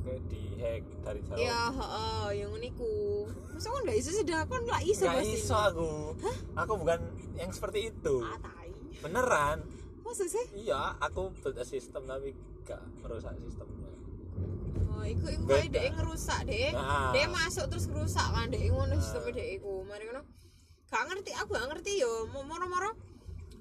Kayak di hack dari jauh. Ya, heeh, yang ngono iku. Masa kon gak iso sih dah kon lah iso Gak pasti. iso aku. Aku bukan yang seperti itu. Ah, tai. Beneran. Masa sih? Iya, aku build a system tapi gak merusak sistemnya. Oh, iku iku kayak dhek ngerusak dhek. Nah. Dhek masuk terus ngerusak kan dhek ngono sistemnya dhek iku. Mari ngono. Gak ngerti aku gak ngerti yo. Mo- Moro-moro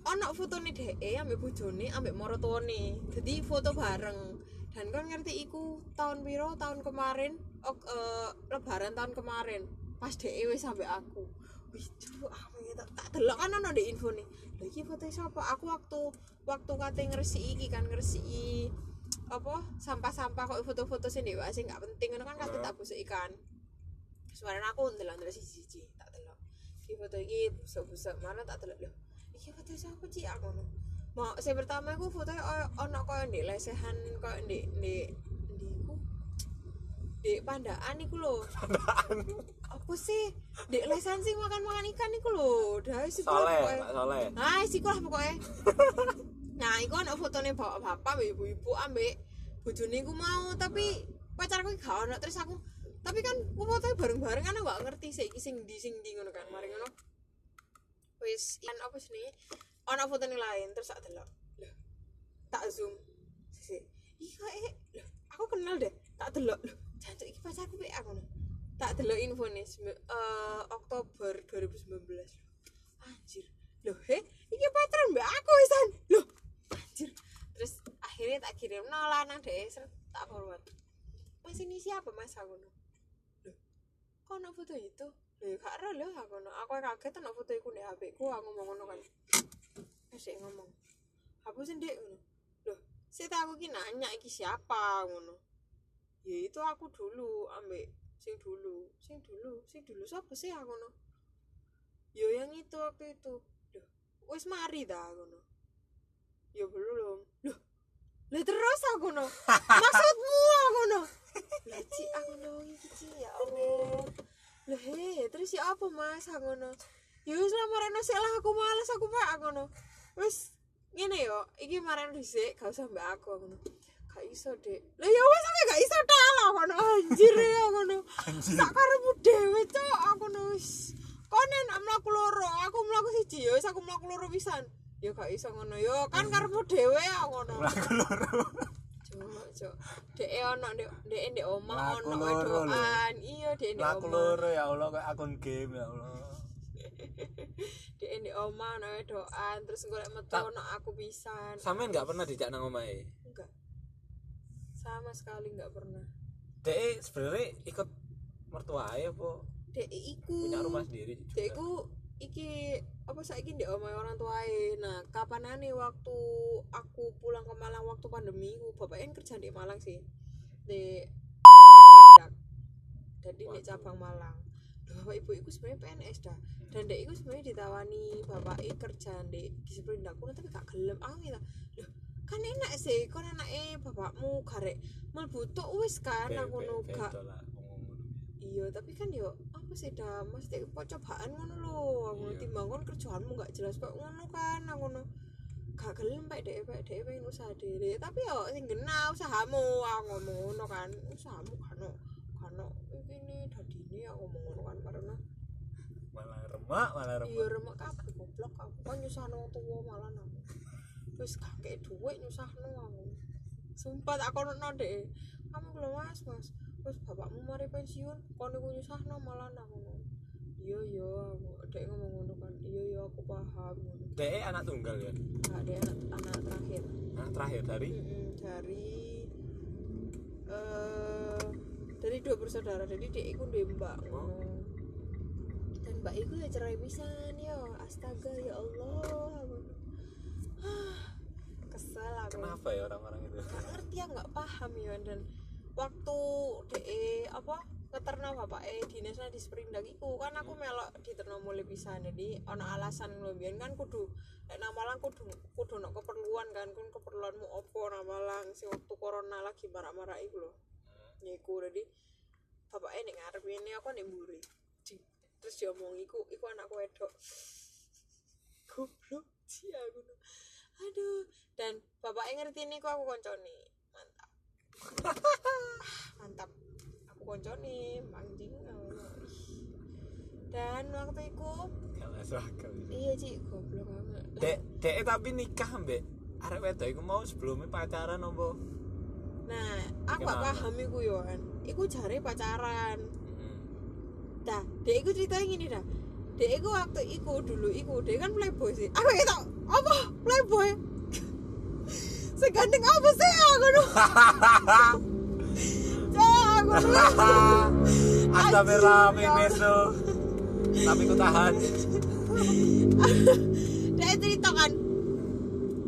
ono fotone dhek ambek bojone ambek moro tuane. Jadi foto bareng. Dan kan ngerti iku tahun piro tahun kemarin ok, eh, lebaran tahun kemarin pas dhek wis sampe aku. Wih, cuk, aku gitu. tak delok kan ono di info nih. Lha iki foto siapa? Aku waktu waktu kate ngresiki iki kan ngresiki apa sampah-sampah kok foto-foto sing dewa sing gak penting kan kate tak busuk ikan. Semarang aku ndelok-ndelok siji-siji tak delok. Iki foto iki busuk-busuk mana tak delok lho. Iki foto siapa Ci aku ngono. Mau saya pertama aku foto ono koyo ndek lesehan koyo ndek ndek ndek iku ndek pandaan iku lho. Apa sih? Ndek lesehan sing makan-makan ikan iku lho. Dah sih Soleh, Soleh. Nah, isi lah pokoknya. nah, iku ana fotone bapak-bapak ibu-ibu ambek bojone iku mau, tapi pacarku gak ono terus aku tapi kan ku fotonya bareng-bareng kan aku gak ngerti sih sing di sing di ngono kan. Mari ngono. Wis kan apa sih Ana fotone lain terus tak delok. Loh. Tak zoom. Iki kok eh loh, aku kenal deh. Tak delok. Loh, jancuk iki pacarku pek aku. ngono. Tak delok info nih eh Oktober 2019. Anjir. Loh, he, iki pacaran mbak aku wisan. Loh, anjir. Terus akhirnya tak kirim no lanang deh, tak forward. Mas ini siapa mas aku no? Loh, kok ada foto itu? Loh, gak ada loh aku no. Aku kaget ada foto itu di HP ku, aku ngomong ngono kan. Dia ngomong, hapusin dek ngono. Loh, saya tahu aku ki nanya iki siapa ngono. Ya itu aku dulu ambek sing dulu, sing dulu, sing dulu siapa sih aku no? Yo yang itu waktu itu. Loh, wis mari dah ngono. Ya belum. Loh. Lah terus aku no. Maksudmu aku no. Lah Ci, aku no iki ya Allah. Lah he, terus ya apa Mas aku no. Ya wis lah lah aku males aku pak aku no. Wis ngene yo, iki mareno dhisik gak usah mbak aku aku no. Gak iso, Dek. Lah ya wis sampe gak iso ta lah aku no. Anjir ya aku no. Sak karepmu dhewe cok aku no wis. Konen mlaku loro, aku mlaku siji ya wis aku mlaku loro pisan. Ya gak iso ngono yo, kan karepmu dhewe aku ngono. Lagu loro. Cok dek ono dek dek ndek omah ono lho. wedokan iya dek ndek omah loro ya Allah kayak akun game ya Allah. dek ndek omah ono wedokan terus golek metu ono aku pisan. Sampean nggak pernah dijak nang omahe. enggak sama sekali enggak pernah. Dek sebenarnya ikut mertuae apa? Dek iku. Punya rumah sendiri? juga? dek iku iki apa saiki ndek omah orang tuae nah kapanane waktu aku pulang ke Malang waktu pandemi ku bapaknya kerja di Malang sih. Di jadi di cabang Malang bapak ibu iku sebenarnya PNS dah. Dan dek iku sebenarnya ditawani bapak kerja di di Sprindak kuno tapi gak gelem. Aku ngira loh kan enak sih. Kon anake bapakmu garek mlebu tok wis kan aku ngono gak iya tapi kan yo apa sih dah? Mesti percobaan ngono lho. Aku Iya. timbang kon kerjaanmu gak jelas kok ngono kan aku ngono gak gelem pak dek pak dek pengen usaha dhewe. Tapi yo sing gena usahamu. Aku ngomong ngono kan usahamu kan ngomong ngono kan karena Malah remak, malah iya remak. kabeh goblok aku. Kan nyusahno wong tuwa malah aku wis gak kek dhuwit nyusahno aku. Sumpah tak kono dek. Kamu belum mas? Mas wis bapakmu mari pensiun kon iku nyusahno malah aku iya iya aku dek ngomong ngono kan. Iya iya aku paham Dek anak tunggal ya. gak ada anak anak terakhir. Anak terakhir dari? Mm-mm, dari eh dari dua bersaudara jadi dek iku duwe mbak Oh. ngono. dan mbak iku ya cerai pisan ya astaga ya Allah. Ah, kesel aku. Kenapa ya orang-orang itu? Gak ngerti ya nggak paham ya dan waktu de apa keterno bapak eh dinasnya di Sprindak iku kan aku melok diterno mulai pisan. Jadi ono alasan biyen kan kudu nek nang Malang kudu kudu ono keperluan kan kun keperluanmu opo nang Malang sing waktu corona lagi marak-marak iku lho. ya iku jadi bapak nek ngarep ini aku nek mburi. Di- terus dia ngomong iku iku anakku wedok. Goblok sih aku aduh dan bapaknya ngerti ini kok aku konconi mantap. Mantap. Aku konconi anjing dan waktu itu Gak masuk akal. iya sih goblok banget. Dek, dek tapi nikah mbek arek wedok iku mau sebelumnya pacaran apa? Nah aku gak paham iku yo kan iku jare pacaran. Hmm. dah dek iku ceritanya gini dah. Dek iku waktu iku dulu iku dek kan playboy sih. Aku itu apa? Playboy? Seganteng apa sih? Aku nu aku Anjing, ya meso. Tapi ku tahan. Dek cerita kan.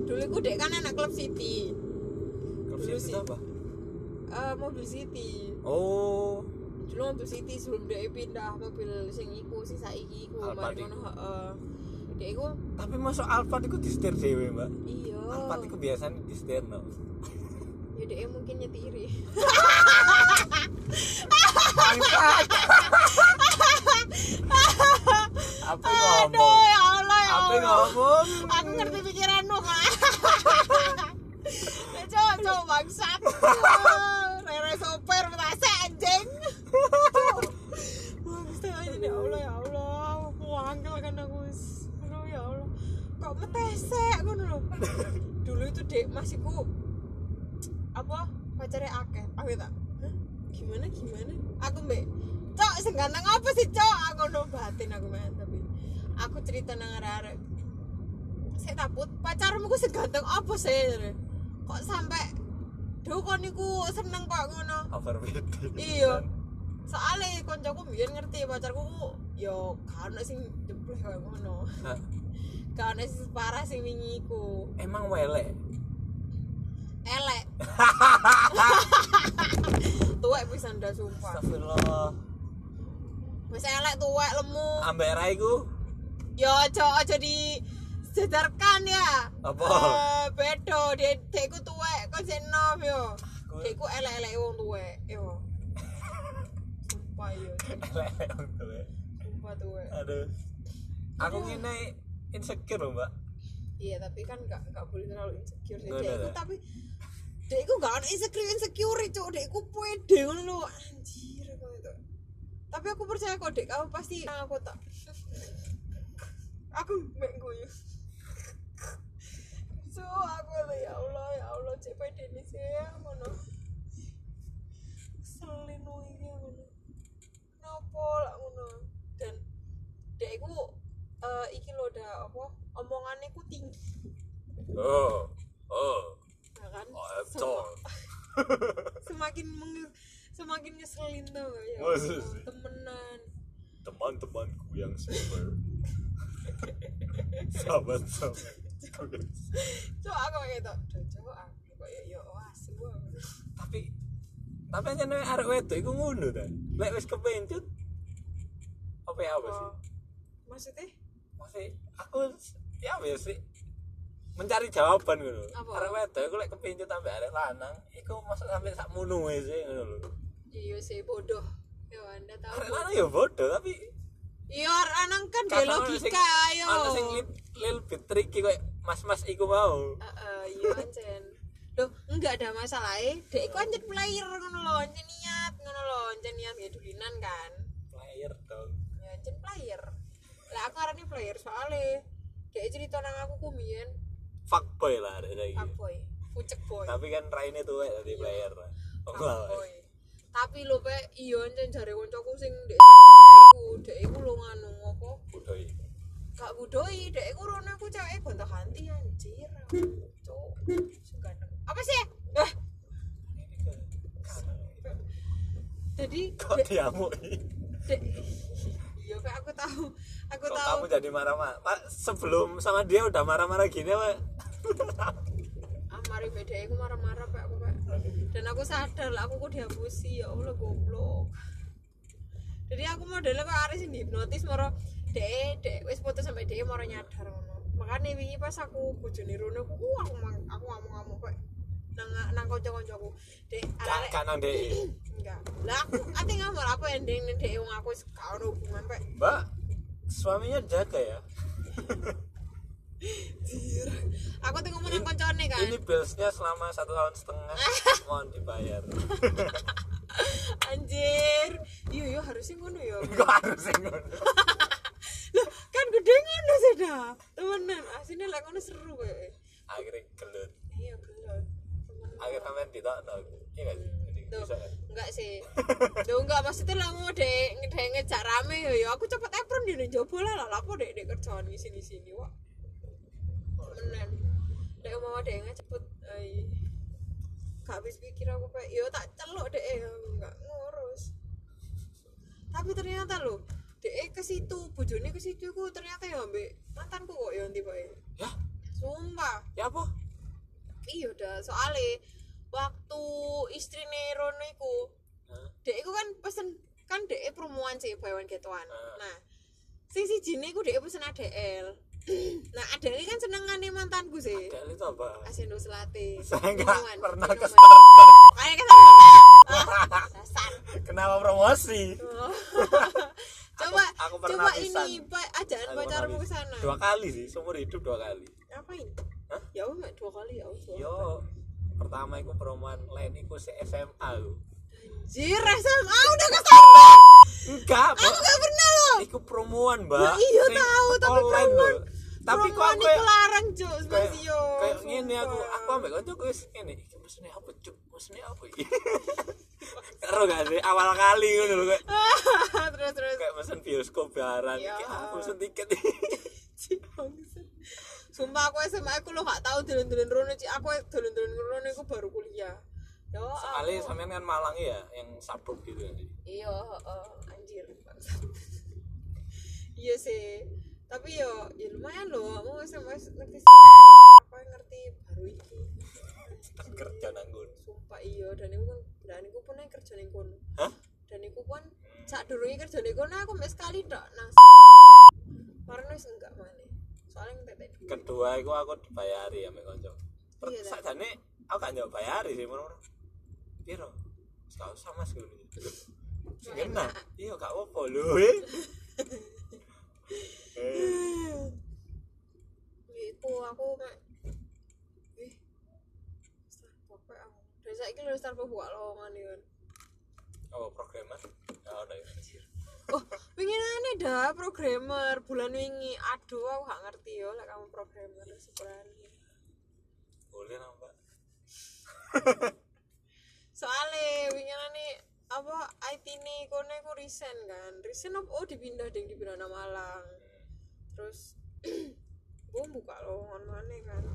Dulu iku dek kan anak klub city. Klub Dulu City sih. apa? Eh, mobil city Oh, dulu mobil city sebelum dia pindah mobil sing iku sing saiki iku Alphard iku. heeh iku tapi masuk Alphard iku disetir dhewe, Mbak. iya Alphard iku biasanya disetir no. ya dek mungkin nyetiri Apa aduh ngomong? ya Allah ya Apa Allah ngomong? aku ngerti pikiranmu kak ya cowok cowok bangsat. Rere sopir petase anjing. Bangsat aja ya Allah ya Allah. Aku angkel kan aku aduh ya Allah. Kok metesek kan lho. Dulu itu dek masih ku apa? Pacarnya akeh. Aku tak? "Hah? gimana gimana? Aku mbak. Cok sing ganteng apa sih cok? Aku no batin aku main tapi aku cerita nang arek-arek. Saya takut. Pacarmu ku seganteng apa sih kok sampai Duh kon niku seneng kok ngono. Iya. soalnya koncoku biyen ngerti pacarku ku yo gak ono sing jebleh koyo ngono gak ono sing parah sing wingi iku emang wele. elek tuwek pisan dah sumpah Astagfirullah. wis elek tuwek lemu Ambek ra iku yo aja aja di sedarkan ya. Apa? Eh, bedo dek dekku tuwek kok sik enom yo? Dekku elek-elek wong tuwek yo. Sumpah yo. Elek untuk ya. sumpah tuwek. Aduh. Aku ngene insecure loh, Mbak. iya tapi kan gak gak boleh terlalu insecure sih Nggak, dekku nggak. tapi dekku gak ada insecure insecure cok dekku pede lho anjir kok itu. Tapi aku percaya kok dek kamu pasti aku tak aku mek guyu su aku ya Allah ya Allah CPD ini sih ya, ngono. Selin iki ngono. Kenapa lah ngono? Dan dek iku uh, iki lho dah apa omongane ku tinggi. Oh oh. Nah, kan? Oh, Sem- semakin meng- semakin ngeselin tau ya oh, temenan. Teman-temanku yang super. Sahabat sahabat cok aku kayak gitu. Cok aku kok ya ya wah semua tapi tapi aja nih arek wedok iku ngono ta? Lek wis kepencut apa ya apa sih? Maksudnya? Masih aku ya apa ya sih? Mencari jawaban Apa? arek wedok iku lek kepencut sampe arek lanang iku masuk sampe sak munu sih ngono lho. Iya sih bodoh. Ya anda tahu arek lanang ya bodoh tapi iya arek lanang kan dia logika ayo. ana sing li- lil bit tricky koyo mas-mas iku mau Heeh, iya ancen Loh, enggak ada masalah eh. Dek iku ancen player ngono lho, ancen niat ngono lho, ancen niat ya dulinan kan. player dong Ya ancen player. Lah aku arane player soalnya dek cerita nang aku ku mbiyen fuckboy lah arek saiki fuckboy, pucek boy. tapi kan raine tuh tadi player oh Fuckboy. Tapi lho pe iya ancen jare koncoku sing dek iku, dek iku lho nganu apa? bodoh Gak budoi, dek iku rono iku cewek gonta-ganti anjir. Cuk. Apa sih? Jadi kok diamuk. Iya, Pak, aku tahu. Aku kok tahu. kamu jadi marah-marah Pak, sebelum sama dia udah marah-marah gini pak Ah, mari beda aku marah-marah, Pak, aku, Pak. Dan aku sadar lah aku kok dihapusi ya Allah goblok. Jadi aku modelnya kok Aris ini hipnotis moro dek dek wis foto sampai dek moro nyadar ngono. Makanya wingi pas aku bojone Rono aku uh, aku mang- aku ngamuk-ngamuk kok nang nang kanca-kancaku. Dek arek kanan deh enggak. Lah aku ate ngamuk apa ending dek wong aku gak ono hubungan, Pak. mbak suaminya jaga ya Aku tuh ngomong nang kancane kan. ini billsnya selama satu tahun setengah mohon dibayar Anjir. Iya iya harusnya ngono ya. kok harus yang ngono ngono sih dah. Temenan, asine lek ngono seru kayak. akhirnya gelut Iya, gelut. Akhirnya sampai ditokno iya gak sih enggak sih. Tuh enggak maksudnya lah mau dek ngedek ngejak rame ya ya aku cepet apron di njobo lah lah lapo dek dek kerjaan di sini sini wak. Temenan. Dek mau dek cepet ai. Gak habis pikir aku kayak yo tak celuk dek enggak ngurus. Tapi ternyata lo dek ke situ, bojone ke situ. Ku ternyata ya ambek mantanku kok ya nanti bae. ya Sumpah. ya apa? Iya udah. Soalnya waktu istrine Rono iku Hah? dek iku kan pesen kan dek promoan sih buy one get one Ah. nah sing si jine iku dek pesen ADL nah ADL kan seneng kan mantanku sih. Del itu apa? Asendo Selate. Saya nggak Minuman, pernah ke kayak ke Ah, dasar. Kenapa promosi? Oh. coba aku coba pisan. ini pak ajaan Aku pacarmu ke sana dua kali sih seumur hidup dua kali. Ngapain Hah? ya udah dua kali ya? Udah yo pertama iku perumahan lain iku se SMA lu Anjir, SMA udah ke sana enggak aku gak pernah loh. Iku promoan mbak. Ya iya, tahu, tapi promoan. tapi kok aku larang cuk kayak Mas yo. kayak ngene aku. Aku ambek kanca wis ngene. Iki mesene apa cuk? Mesene apa iki karo gak sih? Awal kali ngono lho kayak. Terus terus. Kayak mesen bioskop barang Ya. iki aku mesen tiket. Sumpah aku SMA aku lo gak tau dolen-dolen rono cik. Aku dolen-dolen rono aku baru kuliah. Ya Soalnya aku- sampean kan Malang ya yang sabruk gitu nanti Iya, heeh, anjir. Iya sih. Tapi yo ya lumayan loh, kamu SMA ngerti apa ngerti? Baru iki. kerja nanggun Sumpah iya. Dan iku kan dan iku pun yang kerja ning kono. hah? Dan iku pun sak durunge kerja ning kono aku mek sekali tok nang Karena wis enggak maneh. Soalnya duit. kedua iku aku dibayari ya mek kanca. Iya, sakjane aku gak nyoba bayari sih ngono piro? Gak usah mas ngono. Sing enak. Iya gak apa-apa lho eh. Eh, Iku aku mek Ih. Starbucks kayak aku. Dan saiki lho Starbucks buka lowongan ya. apa programmer ya ada ya Oh, pengen aneh dah programmer bulan wingi. Aduh, aku gak ngerti yo lek kamu programmer sebenarnya. boleh nambah Soale wingi aneh apa IT nih kono iku resign kan. Resign apa oh dipindah ding dipindah nang Malang. Terus oh buka lowongan mana kan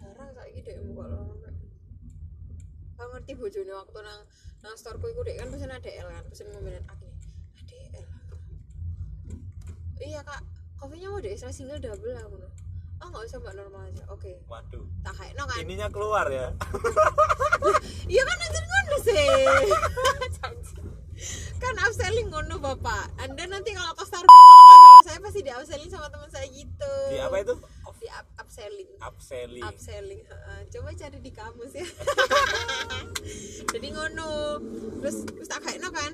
jarang saiki dek buka lowongan. Aku ngerti bojone waktu nang nang storeku iku dek. Kan pesen ADL kan pesen ngomelin aku ADL iya kak. Kopinya mau dek extra single double aku no. Oh nggak usah mbak normal aja. Oke. Waduh. Tak kayak no kan? Ininya keluar ya. Iya kan aja ngono sih kan upselling ngono bapak. Anda nanti kalau ke Starbucks kalau saya pasti di upselling sama teman saya gitu. Di apa itu? Di up upselling. Upselling. Upselling heeh. coba cari di kamus ya. Jadi ngono. Terus terus tak kayak no kan?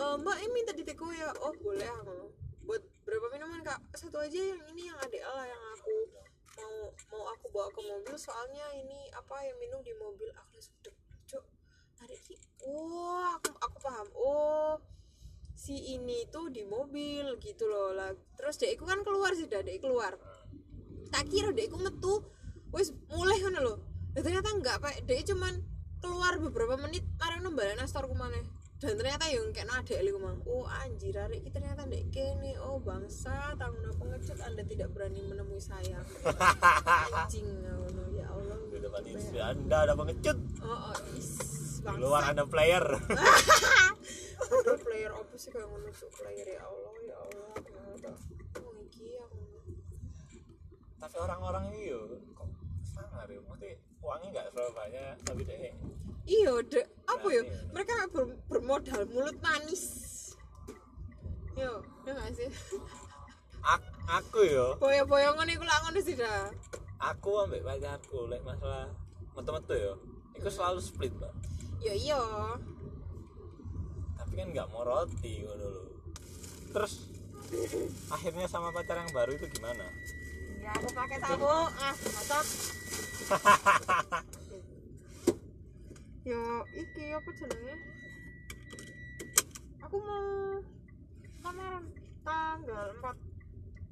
"Eh, mbak ini minta di teko ya. Oh boleh aku buat berapa minuman kak? Satu aja yang ini yang ada lah yang aku mau mau aku bawa ke mobil. Soalnya ini apa yang minum di mobil. Aku langsung ki oh aku aku paham. Oh si ini tuh di mobil gitu loh. Lah terus dekku kan keluar sih dah dek keluar. Tak kira dekku metu wis mulai kan loh Dan ternyata enggak pak. Dek cuman keluar beberapa menit marang nembalen astorku maneh. Dan ternyata yang kayak ada liku mang. Oh anjir hari ini ternyata dek kene. Oh bangsa tanggung pengecut anda tidak berani menemui saya. Anjing ngono. Ya Allah. Di depan istri anda ada pengecut. Oh, oh is bangsa luar ada player. Aduh, player apa sih kayak ngono player ya Allah ya Allah kenapa oh iki ya ngono. Tapi orang-orang ini yo kok sangar ya mesti uangnya nggak terlalu banyak tapi deh iya dek. Apa ya. mereka ber- bermodal mulut manis. Yo ya nggak sih? Ak- aku yo. Boyo-boyongan iku lak ngono sih dah. Aku ambek pacarku lek masalah metu-metu yo. Itu selalu split mbak yo iya. Tapi kan nggak mau roti lho. Terus akhirnya sama pacar yang baru itu gimana? Ya aku pakai sabuk ah mantap. Yo iki apa jenenge? Aku mau lamaran tanggal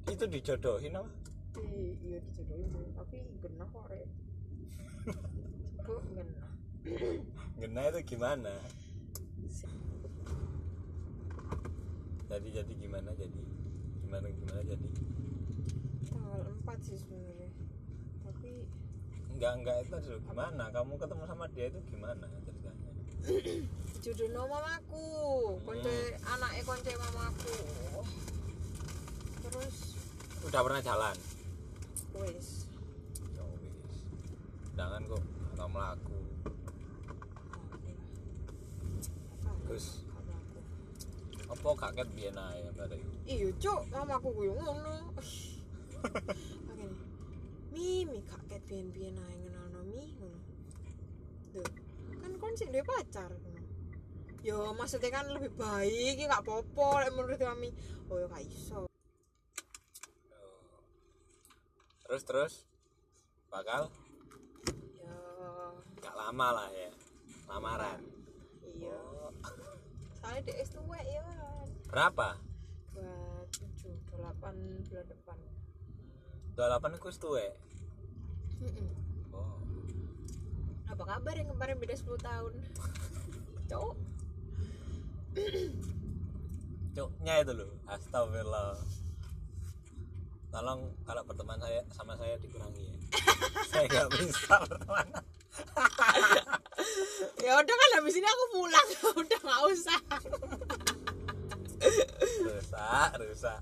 4 itu dijodohin apa? Di iya dijodohin tapi genah kok rek. Genah Gena itu gimana? Jadi jadi gimana jadi? Gimana gimana jadi? Tanggal 4 sih sebenarnya. Tapi enggak enggak itu dulu gimana? Kamu ketemu sama dia itu gimana ceritanya? Jodoh mamaku. Konce anaknya konce mamaku. Terus udah pernah jalan? Wes ya wis. Jangan kok atau melaku terus apa kaget biyen ae pada itu iya cok mamaku gue ngono Oke nih. Mimi kaget biyen-biyen ae ngenalno mi ngono. Kan kon sik duwe pacar ngono. Yo maksudnya kan lebih baik iki gak popo lek menurut kami. Oh ya gak iso. terus terus bakal Ya gak lama lah ya lamaran. Soalnya dia es tuwek ya kan. berapa Buat 7 8 bulan depan. 28 itu tuwe Mm-mm. oh Apa kabar yang kemarin beda 10 tahun? Cok. cuknya itu loh astagfirullah tolong kalau berteman saya sama saya dikurangi ya saya nggak bisa berteman Ya udah kan habis ini aku pulang. udah gak usah. rusak rusak.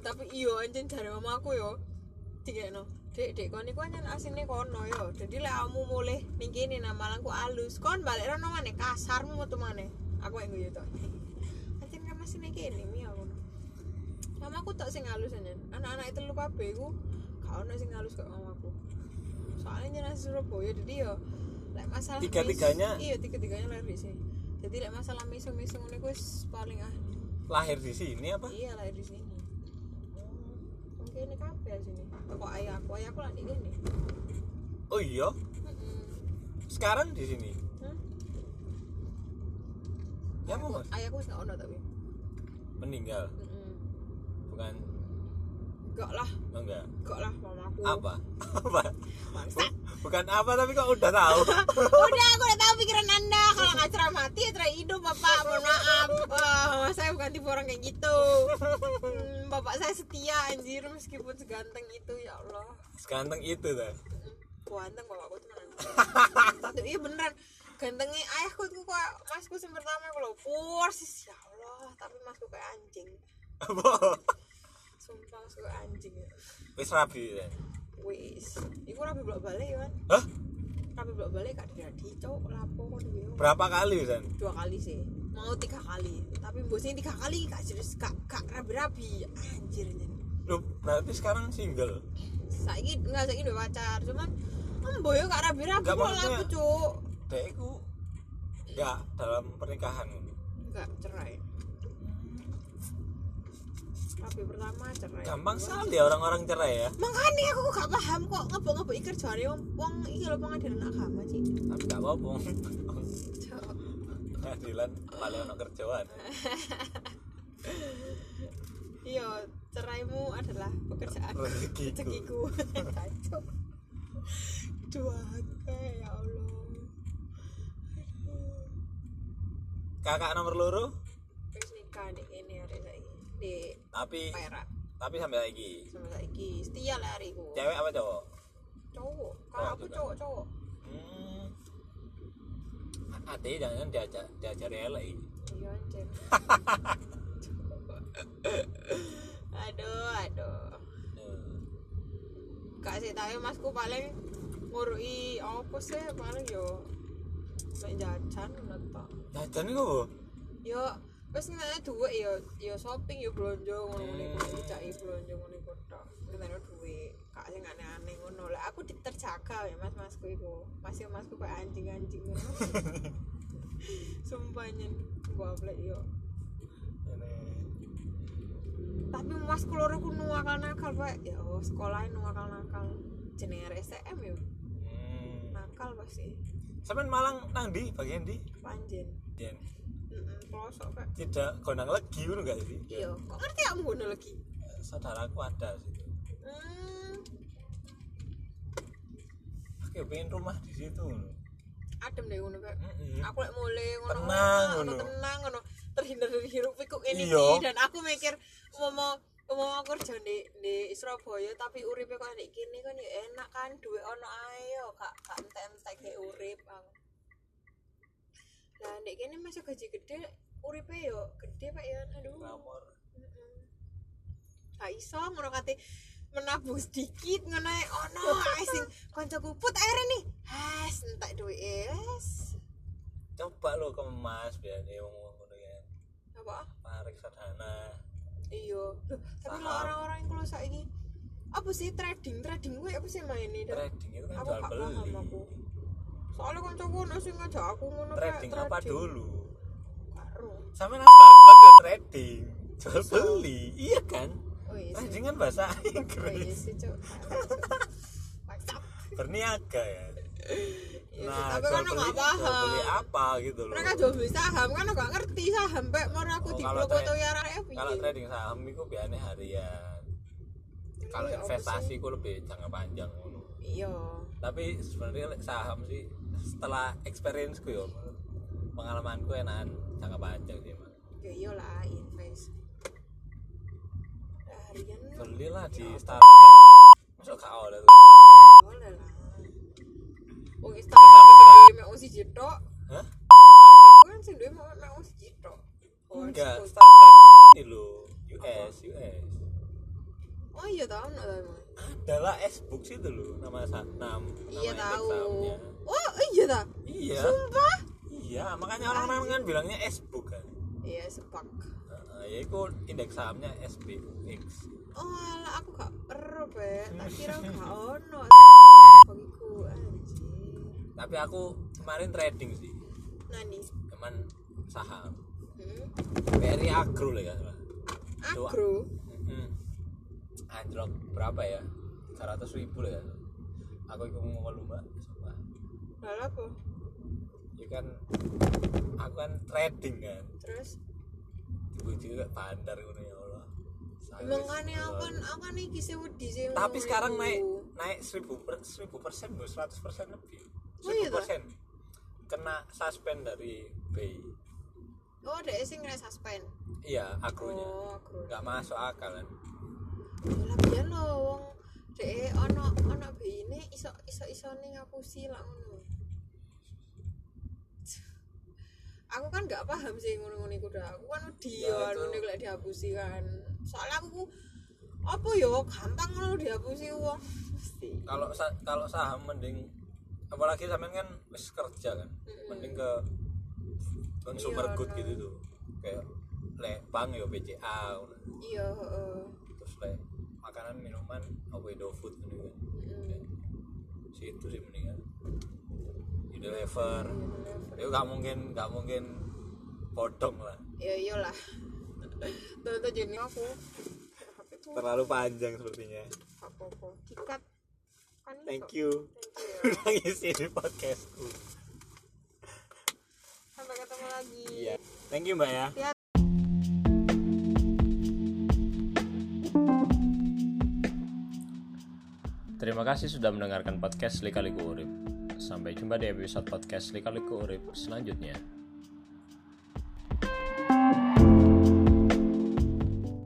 Tapi iyo anjing dari mama aku yo. Tiga no dek dek kon iku anjen asine kono yo. Jadi lek kamu mulai ning kene nah malah ku alus. Kon balik rono maneh kasarmu metu maneh. Aku yang guyu to anjen kan masih ning kene mi aku. Mama aku tak sing halus anjen anak-anak itu lu kabeh iku gak ono sing halus kok mamaku. Soalnya nyenang Surabaya jadi yo lek masalah mis- Tiga-tiganya? iya tiga-tiganya lahir di sini. Jadi lek masalah misung-misung ini wis paling ah lahir di sini apa? Iya lahir di sini. Mungkin ini kabel sini. Toko ayahku ayahku lah di sini. Oh iya? Sekarang di sini? Hmm? ya apa mas? Ayahku nggak ono tapi. Meninggal? Mm-mm. bukan? Enggak lah. Oh, enggak. Enggak lah mamaku. Apa? Apa? Bangsa bukan apa tapi kok udah tahu? Udah aku udah tahu pikiran anda. Kalau nggak cerah mati ya cerah hidup bapak. Mohon maaf. Wah, saya bukan tipe orang kayak gitu. Hmm, bapak saya setia anjir meskipun seganteng itu ya Allah. Seganteng itu dah ganteng bapakku teman tapi iya beneran. Gantengnya ayahku itu kok masku yang pertama aku loh persis. Ya Allah tapi masku kayak anjing. Apa? Sumpah masku kayak anjing ya. Wis rabi ya wis. Iku rapi bolak balik kan hah? Rapi bolak balik gak jadi cowok lapo berapa kali San? Dua kali sih. Mau tiga kali. Tapi bosnya tiga kali gak serius gak gak rabi rabi anjir. Lu berarti sekarang single? Saiki enggak saiki udah pacar. Cuman embo yo gak rabi rabi kok maksudnya- laku cuk. Dek iku enggak dalam pernikahan. Enggak cerai pertama cerai. Gampang sekali ya orang-orang cerai ya. Makanya aku gak paham kok ngebok ngebok iker jari wong wong iki lho pengadilan agama sih tapi gak apa-apa pengadilan paling ono kerjaan. Iya ceraimu adalah pekerjaan. Rezekiku. kacau. Dua ya Allah. Kakak nomor loro? Wis nikah ini hari saiki. Di tapi Perak tapi sampai lagi sama saiki setia lah hariku cewek apa cowok cowok kalau aku juga. cowok cowok hmm. Ate jangan diajar diajari elek iki. iya anjir aduh aduh Hmm. gak sih tapi masku paling ngurui apa sih paling yo mek jajan ngono jajan iku apa? yo wis ngene duwe yo yo shopping yo blonjo ngono-ngono iku Hmm. cak blonjo ngono iku tok. Ngene duwe gak sing aneh-aneh ngono. Lek aku di- terjaga ya mas masku iku. Masih masku kayak anjing-anjing ngono. Sumpah nyen goblok yo Ini. tapi mas keluar aku nuakal nakal pak. Ya oh sekolahnya nuakal nakal jenenge STM yo Hmm. nakal pasti Sampeyan Malang nang ndi? Bagian ndi? panjen Pelosok pak Tidak gondang legi ngono gak sih? iya kok ngerti kamu ngono lagi Saudaraku ada situ. hmm, Aku pengen rumah di situ. adem deh ngono pak Mm-mm. aku lek mulai ngono Tenang, ngono tenang ngono terhindar dari hiruk pikuk ini iki. dan aku mikir mau mau aku kerja di di Surabaya tapi uripe kok nek kene kan ya enak kan duwe ono ae yo gak gak entek-entek kayak urip aku lah nek kene masuk gaji gede uripe yo gede pak ya. Aduh. Glamor. Mm-mm. gak iso ngono kate menabung sedikit ngono ono ae sing kancaku put air nih. Has entek duwe es Coba lo kemas biar dia ngomong ngono ya. apa? Tarik sadana. iya. Loh, tapi lo orang-orang yang kalau saiki apa sih trading? Trading gue apa sih main ini Trading itu kan jual beli. Aku soalnya kan cowok nasi ngajak aku ngono Trading apa dulu? karo Sampe nang Starbucks ya trading. Jual beli. Iya kan? oh iya Trading kan bahasa oh iya Inggris. WhatsApp Berniaga ya. Iya Nah, tapi kan nggak jual beli paham apa gitu loh. mereka jual beli saham kan aku gak ngerti saham pak mau aku Oh, di kalau blok atau ya raya Kalau trading saham itu biasanya harian. Kalau Iya, apa investasi itu lebih jangka panjang iya Tapi sebenarnya saham sih setelah experience ku yo pengalamanku enakan jangka panjang sih emang. ya iyalah invest harian Belilah di? Starbucks. Masuk oleh tuh. boleh lah oh Starbucks sing duwe mek siji tok Hah? Starbucks kan sing duwe mek mek siji tok Oh, Enggak, Starbucks. Ini loh. US, US. oh iya tahu nggak tahu Adalah S-Book itu loh nama nama iya tahu. Oh iya dah Iya. sumpah Iya, makanya orang-orang kan bilangnya S-Book kan. iya sepak Nah, ya itu indeks sahamnya SBX. oh alah aku gak perlu be tak kira gak ono bagiku Tapi aku kemarin trading sih, nani cuman saham. hmm? PRI Agro lah kan. agro Hmm. Anjlok berapa ya? 300 ribu lah ya. Aku ikut ngomong mbak. Lalu apa Ya kan, aku kan trading kan. terus juga bandar gitu ya Allah. Gila. aku kan aku kan iki sih wedi sih Tapi sekarang naik naik seribu per seribu persen bro, seratus persen lebih. Oh iya Seribu persen kena suspend dari BI. oh dek sing kena suspend iya akrunya oh nggak masuk akal kan lah biyen lho wong dek ono ono ini iso iso isone ngapusi lah ngono aku kan gak paham sih ngono-ngono iku dah. Aku kan wedi yo nek lek dihapusi kan. Soalnya aku ku- apa yo gampang ngono dihapusi wong. Mesti. Kalau sa- kalau saham mending apalagi sampean kan wis kerja kan. Mending ke consumer Iya, good no. gitu tuh. Kayak le bank yo BCA ngono. iya heeh. Terus le makanan minuman apa Indofood gitu kan. Mm. situ sih mendingan Unilever. Itu nggak mungkin nggak mungkin podong lah. Ya iyalah. Tuh jadi aku terlalu panjang sepertinya. Apa-apa. Dikat. Kan thank you. Thank you. udah ngisi di podcastku. Sampai ketemu lagi. Iya. Thank you mbak ya. Ya. Terima kasih sudah mendengarkan podcast Lika Liku Urip. Sampai jumpa di episode podcast Lika Liku Urip selanjutnya.